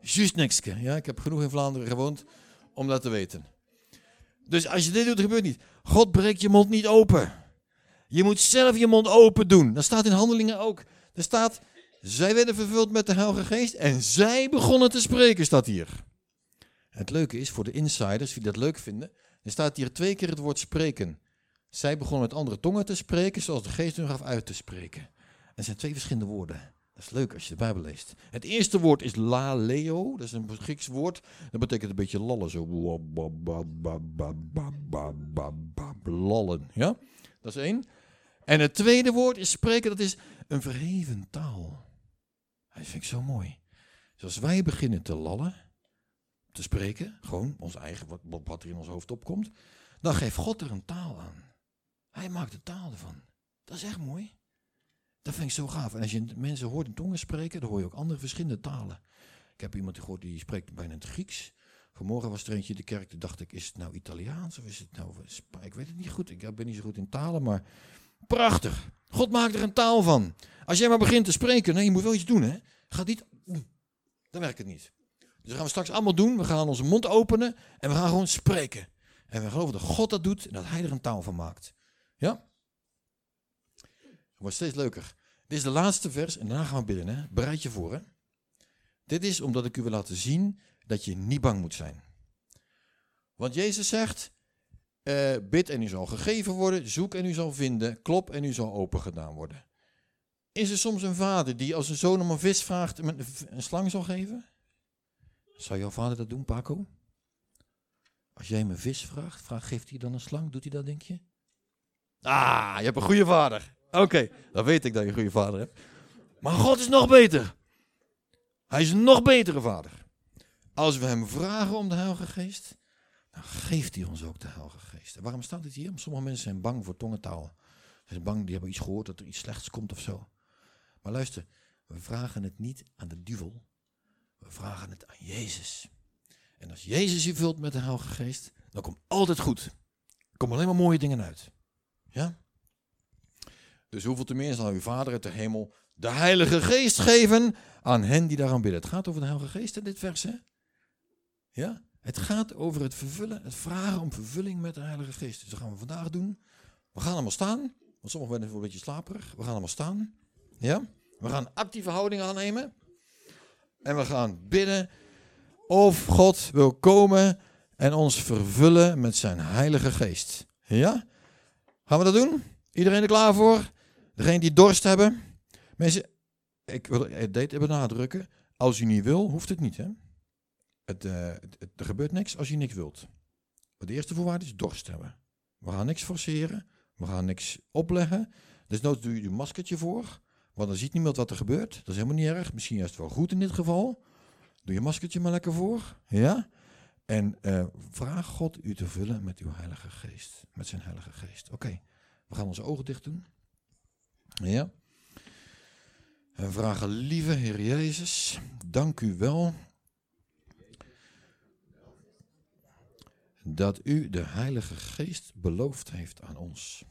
Juist nikske. Ja, ik heb genoeg in Vlaanderen gewoond om dat te weten. Dus als je dit doet, gebeurt niet. God breekt je mond niet open. Je moet zelf je mond open doen. Dat staat in handelingen ook. Er staat, zij werden vervuld met de Heilige Geest en zij begonnen te spreken, staat hier. Het leuke is, voor de insiders die dat leuk vinden, er staat hier twee keer het woord spreken. Zij begonnen met andere tongen te spreken, zoals de geest hun gaf uit te spreken. Er zijn twee verschillende woorden. Dat is leuk als je de Bijbel leest. Het eerste woord is laleo. Dat is een Grieks woord. Dat betekent een beetje lallen. Zo. Lallen. Ja? Dat is één. En het tweede woord is spreken. Dat is een verheven taal. Dat vind ik zo mooi. Dus als wij beginnen te lallen, te spreken, gewoon ons eigen, wat, wat er in ons hoofd opkomt, dan geeft God er een taal aan. Hij maakt de taal ervan. Dat is echt mooi. Dat vind ik zo gaaf. En als je mensen hoort in tongen spreken, dan hoor je ook andere verschillende talen. Ik heb iemand gehoord die spreekt bijna het Grieks. Vanmorgen was er eentje in de kerk, toen dacht ik, is het nou Italiaans of is het nou... Ik weet het niet goed, ik ben niet zo goed in talen, maar prachtig. God maakt er een taal van. Als jij maar begint te spreken, nee, je moet wel iets doen, hè. Gaat niet... Dan werkt het niet. Dus dat gaan we straks allemaal doen. We gaan onze mond openen en we gaan gewoon spreken. En we geloven dat God dat doet en dat hij er een taal van maakt. Ja? Wordt steeds leuker. Dit is de laatste vers en daarna gaan we bidden. Hè? Bereid je voor. Hè? Dit is omdat ik u wil laten zien dat je niet bang moet zijn. Want Jezus zegt, uh, bid en u zal gegeven worden, zoek en u zal vinden, klop en u zal open gedaan worden. Is er soms een vader die als een zoon om een vis vraagt een slang zal geven? Zou jouw vader dat doen, Paco? Als jij hem een vis vraagt, vraag, geeft hij dan een slang? Doet hij dat, denk je? Ah, je hebt een goede vader. Oké, dan weet ik dat je een goede vader hebt. Maar God is nog beter. Hij is een nog betere vader. Als we hem vragen om de Heilige Geest, dan geeft hij ons ook de Heilige Geest. En waarom staat dit hier? Sommige mensen zijn bang voor tongentaal. Ze zijn bang, die hebben iets gehoord dat er iets slechts komt of zo. Maar luister, we vragen het niet aan de duivel. We vragen het aan Jezus. En als Jezus je vult met de Heilige Geest, dan komt altijd goed. Er komen alleen maar mooie dingen uit. Ja? Dus hoeveel te meer zal uw Vader uit de hemel de Heilige Geest geven aan hen die daaraan bidden. Het gaat over de Heilige Geest in dit vers, hè? Ja? Het gaat over het vervullen, het vragen om vervulling met de Heilige Geest. Dus dat gaan we vandaag doen. We gaan allemaal staan. Want sommigen zijn een beetje slaperig. We gaan allemaal staan. Ja? We gaan actieve houding aannemen. En we gaan bidden of God wil komen en ons vervullen met zijn Heilige Geest. Ja? Gaan we dat doen? Iedereen er klaar voor? Degene die dorst hebben? Mensen, ik wil het even benadrukken. Als u niet wil, hoeft het niet. Hè? Het, uh, het, er gebeurt niks als je niks wilt. De eerste voorwaarde is dorst hebben. We gaan niks forceren. We gaan niks opleggen. Dus nooit doe je een maskertje voor. Want dan ziet niemand wat er gebeurt. Dat is helemaal niet erg. Misschien is het wel goed in dit geval. Doe je maskertje maar lekker voor. Ja? En uh, vraag God u te vullen met uw Heilige Geest. Met zijn Heilige Geest. Oké, we gaan onze ogen dicht doen. Ja? En vragen, lieve Heer Jezus, dank u wel dat u de Heilige Geest beloofd heeft aan ons.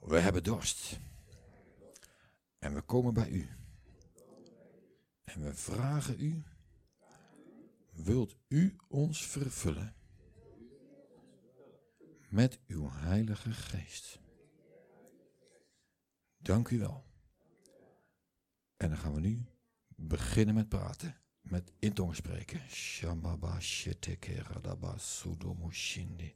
We hebben dorst. En we komen bij u. En we vragen u, wilt u ons vervullen met uw Heilige Geest? Dank u wel. En dan gaan we nu beginnen met praten. Met in tong spreken. Shambaba shetekera daba sudomushindi.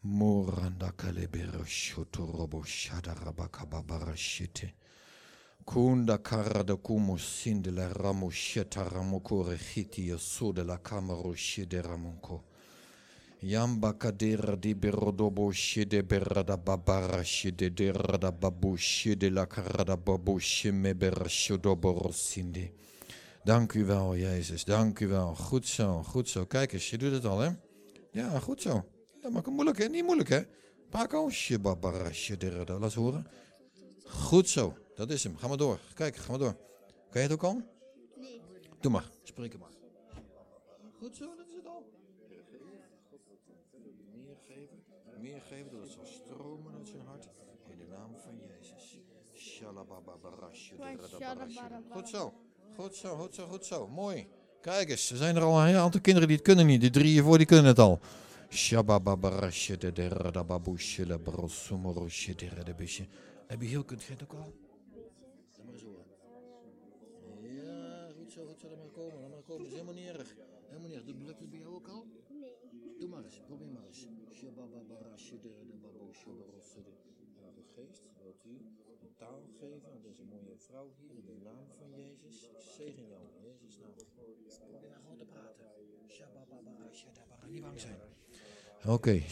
Moranda kalebero shotorobo shadarabakababara shite. Kunda karada kumo sinde la ramo yosude la kamaro shide ramonko. Yamba kadera di berodobo shide berada babara shide derada babu shide la karada babu. Dank u wel, Jezus. Dank u wel. Goed zo, goed zo. Kijk eens, je doet het al, hè? Ja, goed zo. Ja, maar moeilijk, hè? Niet moeilijk, hè? Paco, shibabara shiderada. Laat horen. Goed zo. Dat is hem. Ga maar door. Kijk, ga maar door. Kan je het ook al? Nee. Doe maar. Spreek maar. Goed zo, dat is het al. Meer geven. Meer geven, dat het zal stromen uit zijn hart. In de naam van Jezus. Goed zo. Goed zo, goed zo, goed zo. Mooi. Kijk eens, er zijn er al een aantal kinderen die het kunnen niet. Die drie hiervoor, die kunnen het al. Shabababarasje de deradababoesje de brosumorosje de busje. Heb je heel kunt het ook al? zo, goed zo, laat maar komen, laat maar komen. Dat is helemaal niet erg. Helemaal niet erg. Doe lukt het bij jou ook al? Nee. Doe maar eens, probeer maar eens. Heilige Geest, wilt u een taal geven aan deze mooie vrouw hier in de naam van Jezus? Ik zegen jou in Jezus' naam. Probeer gewoon te praten. Niet bang zijn. Oké,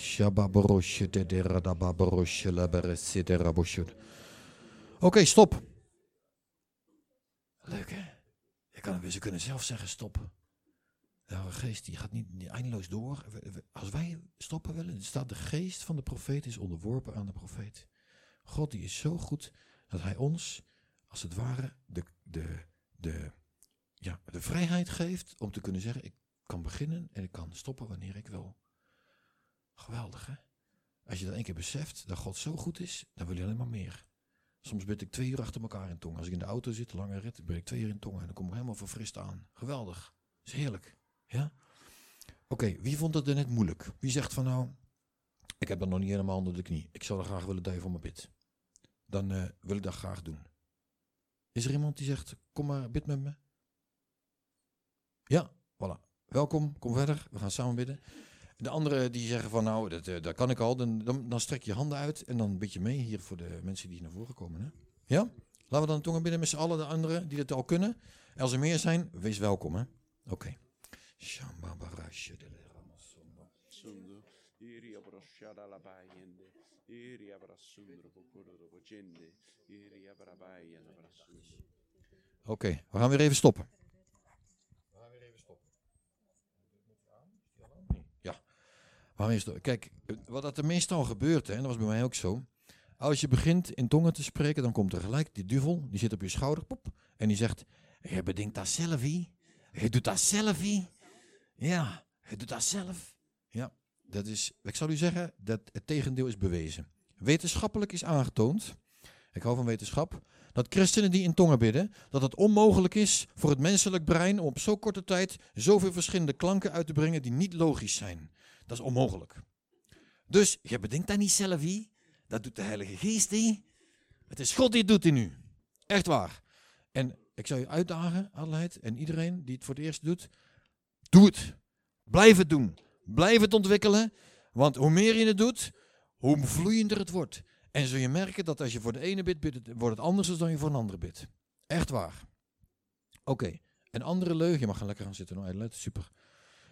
rabosje. Oké, stop. Leuk hè? Je kan, ze kunnen zelf zeggen stop. De Heilige Geest die gaat niet, eindeloos door. Als wij stoppen willen, staat de geest van de profeet is onderworpen aan de profeet. God die is zo goed dat hij ons, als het ware, de, de, de, ja, de vrijheid geeft om te kunnen zeggen, ik kan beginnen en ik kan stoppen wanneer ik wil. Geweldig hè? Als je dat één keer beseft, dat God zo goed is, dan wil je alleen maar meer. Soms bid ik twee uur achter elkaar in tongen. Als ik in de auto zit, lange rit, bid ik twee uur in tongen en dan kom ik helemaal verfrist aan. Geweldig. is heerlijk. Ja? Oké, wie vond het er net moeilijk? Wie zegt van nou, ik heb dat nog niet helemaal onder de knie. Ik zou er graag willen je voor me bid. Dan eh, wil ik dat graag doen. Is er iemand die zegt, kom maar, bid met me? Ja, voilà. Welkom, kom verder. We gaan samen bidden. De anderen die zeggen van nou, dat, eh, dat kan ik al. Dan, dan, strek je handen uit en dan bid je mee hier voor de mensen die naar voren komen. Hè? Ja? Laten we dan tongen bidden met z'n allen, de anderen die het al kunnen. En als er meer zijn, wees welkom. hè? Oké. Shambabarashe de iri bayende, iri abrasundro abrasundro. Oké, we gaan weer even stoppen. We gaan weer even stoppen. Ja, we gaan weer even stoppen. Kijk, wat dat er meestal gebeurt, hè, en dat was bij mij ook zo. Als je begint in tongen te spreken, dan komt er gelijk die duvel, die zit op je schouder, pop, en die zegt, je bedenkt dat zelf. Je doet dat zelf. Ja, je doet dat zelf. Ja, dat is, ik zal u zeggen, dat het tegendeel is bewezen. Wetenschappelijk is aangetoond, ik hou van wetenschap, dat christenen die in tongen bidden, dat het onmogelijk is voor het menselijk brein om op zo korte tijd zoveel verschillende klanken uit te brengen die niet logisch zijn. Dat is onmogelijk. Dus je bedenkt dat niet zelf, ie. dat doet de Heilige Geest. ie. Het is God die het doet in u. Echt waar. En ik zou je uitdagen, Adelheid, en iedereen die het voor het eerst doet, doe het. Blijf het doen. Blijf het ontwikkelen, want hoe meer je het doet, hoe vloeiender het wordt. En zul je merken dat als je voor de ene bidt, bidt wordt het anders dan je voor een andere bidt. Echt waar. Oké, een andere leugen, je mag gaan lekker gaan zitten, hoor, Adelheid, super.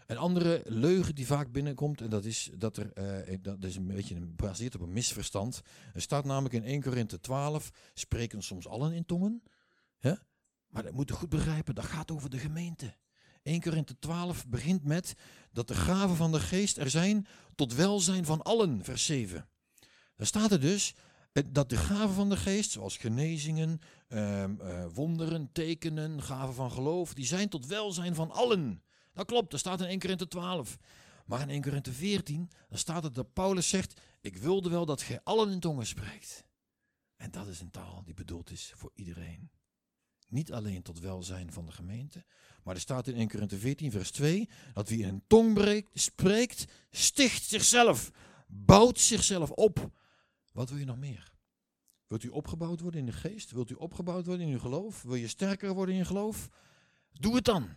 Een andere leugen die vaak binnenkomt, en dat is dat er, eh, dat is een beetje gebaseerd op een misverstand. Er staat namelijk in 1 Korinthe 12, spreken soms allen in tongen. Hè? Maar dat moet je goed begrijpen, dat gaat over de gemeente. 1 Korinthe 12 begint met dat de gaven van de geest er zijn tot welzijn van allen, vers 7. Daar staat er dus eh, dat de gaven van de geest, zoals genezingen, ehm, eh, wonderen, tekenen, gaven van geloof, die zijn tot welzijn van allen. Dat klopt, dat staat in 1 Korinthe 12. Maar in 1 Korinthe 14, dan staat het dat Paulus zegt, ik wilde wel dat gij allen in tongen spreekt. En dat is een taal die bedoeld is voor iedereen. Niet alleen tot welzijn van de gemeente, maar er staat in 1 Korinthe 14, vers 2, dat wie een tong breekt, spreekt, sticht zichzelf, bouwt zichzelf op. Wat wil je nog meer? Wilt u opgebouwd worden in de geest? Wilt u opgebouwd worden in uw geloof? Wil je sterker worden in je geloof? Doe het dan.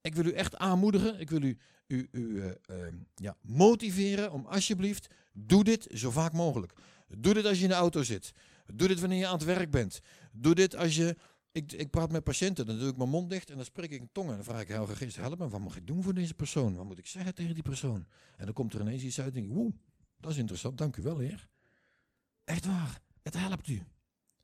Ik wil u echt aanmoedigen. Ik wil u, u, u eh, eh, ja, motiveren om alsjeblieft, doe dit zo vaak mogelijk. Doe dit als je in de auto zit. Doe dit wanneer je aan het werk bent. Doe dit als je... Ik, ik praat met patiënten, dan doe ik mijn mond dicht en dan spreek ik in tongen. Dan vraag ik, Heilige Geest, help me, wat mag ik doen voor deze persoon? Wat moet ik zeggen tegen die persoon? En dan komt er ineens iets uit en denk ik, woe, dat is interessant, dank u wel, heer. Echt waar, het helpt u.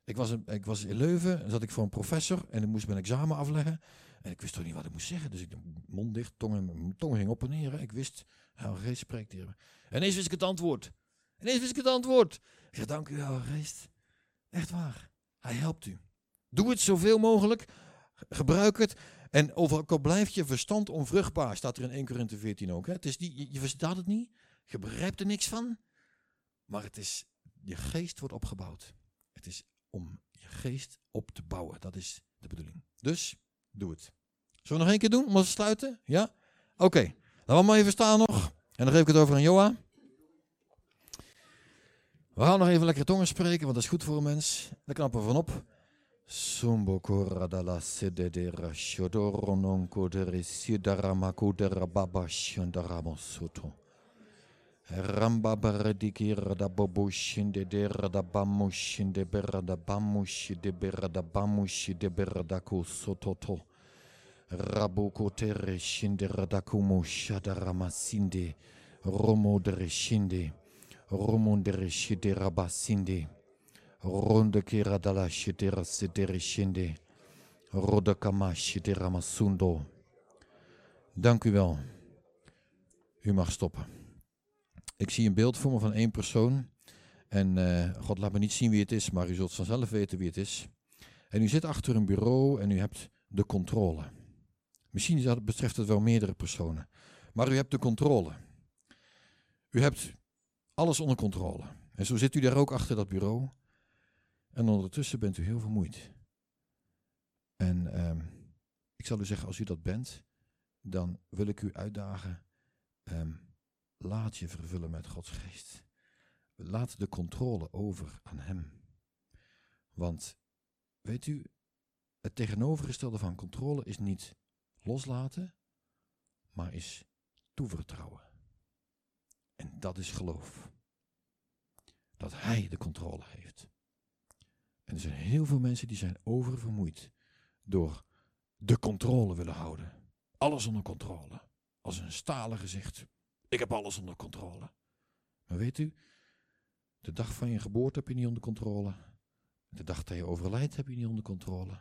Ik was, een- ik was in Leuven, en zat ik voor een professor en ik moest mijn examen afleggen. En ik wist toch niet wat ik moest zeggen. Dus ik mond dicht, tong, mijn tong ging op en neer. Ik wist, Heilige Geest spreekt hier. En ineens wist ik het antwoord. Ineens wist ik het antwoord. Ik zeg, dank u, Heilige Geest. Echt waar. Hij helpt u. Doe het zoveel mogelijk. Gebruik het. En ook al blijft je verstand onvruchtbaar, staat er in 1 Korinthe 14 ook. Hè? Het is niet, je, verstaat het niet. Je begrijpt er niks van. Maar het is, je geest wordt opgebouwd. Het is om je geest op te bouwen. Dat is de bedoeling. Dus, doe het. Zullen we nog één keer doen om te sluiten? Ja? Oké. Laten we maar even staan nog. En dan geef ik het over aan Joa. We gaan nog even lekker tongen spreken, want dat is goed voor een mens. Daar knappen we van op. Sumbo la sede de Rashodoro nonco de Residaramaco de Rababa Shandaramosuto. Ramba baradiki radababush de de de sototo. Rabuko tere shinde radakumu shadaramasinde. Romo de rabasinde. Ronde kira dala shidera sidere shinde. Rodakama shidera masundo. Dank u wel. U mag stoppen. Ik zie een beeld voor me van één persoon. En uh, God laat me niet zien wie het is, maar u zult vanzelf weten wie het is. En u zit achter een bureau en u hebt de controle. Misschien betreft het wel meerdere personen. Maar u hebt de controle. U hebt alles onder controle. En zo zit u daar ook achter dat bureau. En ondertussen bent u heel vermoeid. En uh, ik zal u zeggen, als u dat bent, dan wil ik u uitdagen. Um, laat je vervullen met Gods geest. Laat de controle over aan Hem. Want, weet u, het tegenovergestelde van controle is niet loslaten, maar is toevertrouwen. En dat is geloof. Dat Hij de controle heeft. En er zijn heel veel mensen die zijn oververmoeid door de controle willen houden. Alles onder controle. Als een stalen gezicht. Ik heb alles onder controle. Maar weet u, de dag van je geboorte heb je niet onder controle. De dag dat je overlijdt heb je niet onder controle.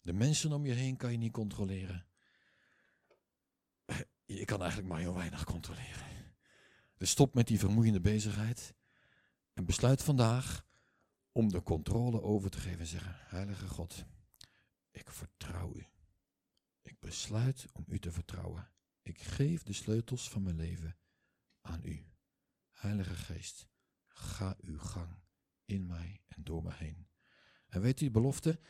De mensen om je heen kan je niet controleren. Je kan eigenlijk maar heel weinig controleren. Dus stop met die vermoeiende bezigheid. En besluit vandaag om de controle over te geven en zeggen: Heilige God, ik vertrouw u. Ik besluit om u te vertrouwen. Ik geef de sleutels van mijn leven aan u. Heilige Geest, ga uw gang in mij en door mij heen. En weet u belofte?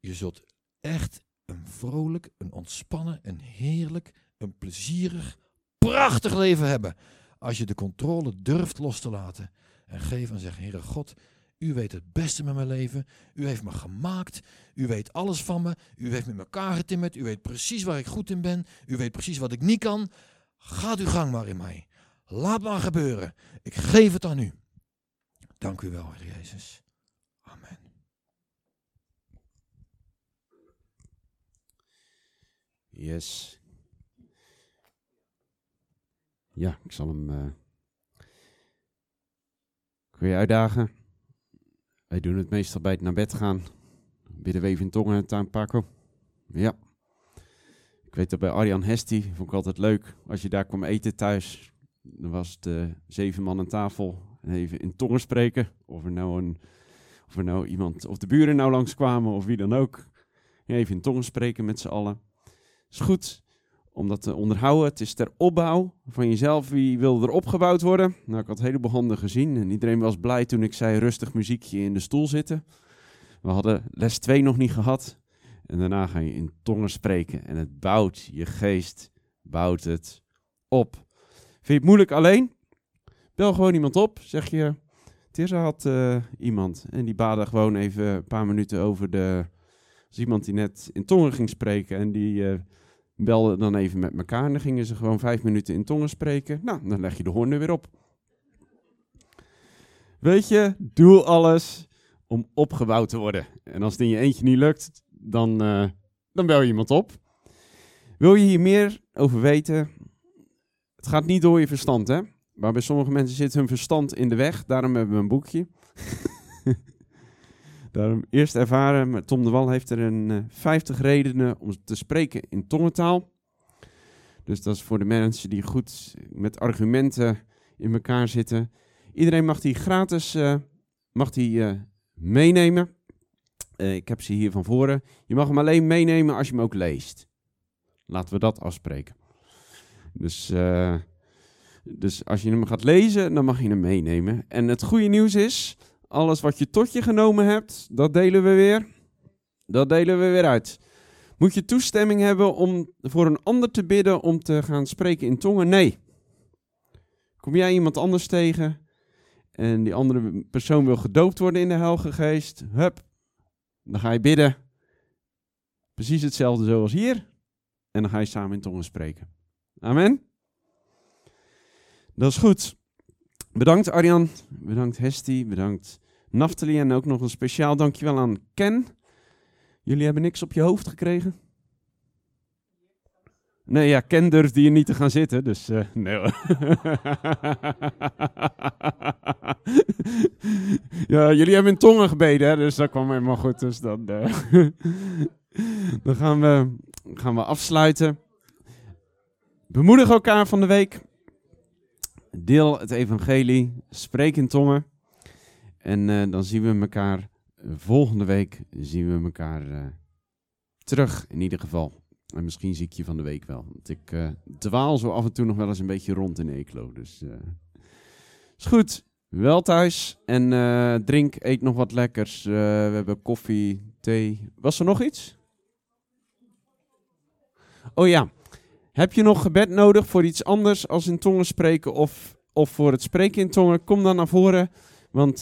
Je zult echt een vrolijk, een ontspannen, een heerlijk, een plezierig, prachtig leven hebben. Als je de controle durft los te laten en geef en zeg, Heere God, u weet het beste met mijn leven. U heeft me gemaakt. U weet alles van me. U heeft met elkaar getimmerd. U weet precies waar ik goed in ben. U weet precies wat ik niet kan. Gaat uw gang maar in mij. Laat maar gebeuren. Ik geef het aan u. Dank u wel, Heer Jezus. Amen. Yes. Ja, ik zal hem. Uh... Wil je uitdagen. Wij doen het meestal bij het naar bed gaan. Bidden we even in tongen het aanpakken. Ja. Ik weet dat bij Arjan Hesti, vond ik altijd leuk, als je daar kwam eten thuis, dan was het zeven man aan tafel en even in tongen spreken. Of er nou, een, of er nou iemand, of de buren nou langskwamen of wie dan ook. Even in tongen spreken met z'n allen. Is goed om dat te onderhouden. Het is ter opbouw van jezelf. Wie wil er opgebouwd worden? Nou, ik had een heleboel handen gezien en iedereen was blij toen ik zei rustig muziekje in de stoel zitten. We hadden les 2 nog niet gehad. En daarna ga je in tongen spreken en het bouwt je geest, bouwt het op. Vind je het moeilijk alleen? Bel gewoon iemand op. Zeg je, Tirza had uh, iemand en die baden gewoon even een paar minuten over de... Als iemand die net in tongen ging spreken en die... Uh, belden dan even met elkaar en dan gingen ze gewoon vijf minuten in tongen spreken. Nou, dan leg je de hoorn er weer op. Weet je, doe alles om opgebouwd te worden. En als het in je eentje niet lukt, dan, uh, dan bel je iemand op. Wil je hier meer over weten? Het gaat niet door je verstand, hè? Maar bij sommige mensen zit hun verstand in de weg. Daarom hebben we een boekje. Daarom eerst ervaren, Tom de Wal heeft er een uh, eh, 50 redenen om te spreken in tongentaal. Dus dat is voor de mensen die goed met argumenten in elkaar zitten. Iedereen mag die gratis uh, mag die, uh, meenemen. ik heb ze hier van voren. Je mag hem alleen meenemen als je hem ook leest. Laten we dat afspreken. Dus, dus als je hem gaat lezen, dan mag je hem meenemen. En het goede nieuws is, alles wat je tot je genomen hebt, dat delen we weer. Dat delen we weer uit. Moet je toestemming hebben om voor een ander te bidden om te gaan spreken in tongen? Nee. Kom jij iemand anders tegen en die andere persoon wil gedoopt worden in de Heilige Geest? Hup, dan ga je bidden. Precies hetzelfde zoals hier. En dan ga je samen in tongen spreken. Amen. Dat is goed. Bedankt Arjan, bedankt Hesti, bedankt Naftali en ook nog een speciaal dankjewel aan Ken. Jullie hebben niks op je hoofd gekregen? Nee, ja, Ken durfde hier niet te gaan zitten, dus uh, nee ja, jullie hebben in tongen gebeden, dus dat kwam helemaal goed. Dus dan, uh, dan gaan, we, gaan we afsluiten. Bemoedig elkaar van de week. Deel het evangelie. Spreek in tongen. En uh, dan zien we elkaar volgende week. Zien we elkaar terug, in ieder geval. En misschien zie ik je van de week wel. Want ik dwaal zo af en toe nog wel eens een beetje rond in Eeklo. Dus is goed. Wel thuis. En drink, eet nog wat lekkers. we hebben koffie, thee. Was er nog iets? Oh ja. Heb je nog gebed nodig voor iets anders als in tongen spreken of, of voor het spreken in tongen? Kom dan naar voren. Want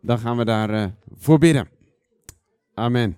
dan gaan we daar voor bidden. Amen.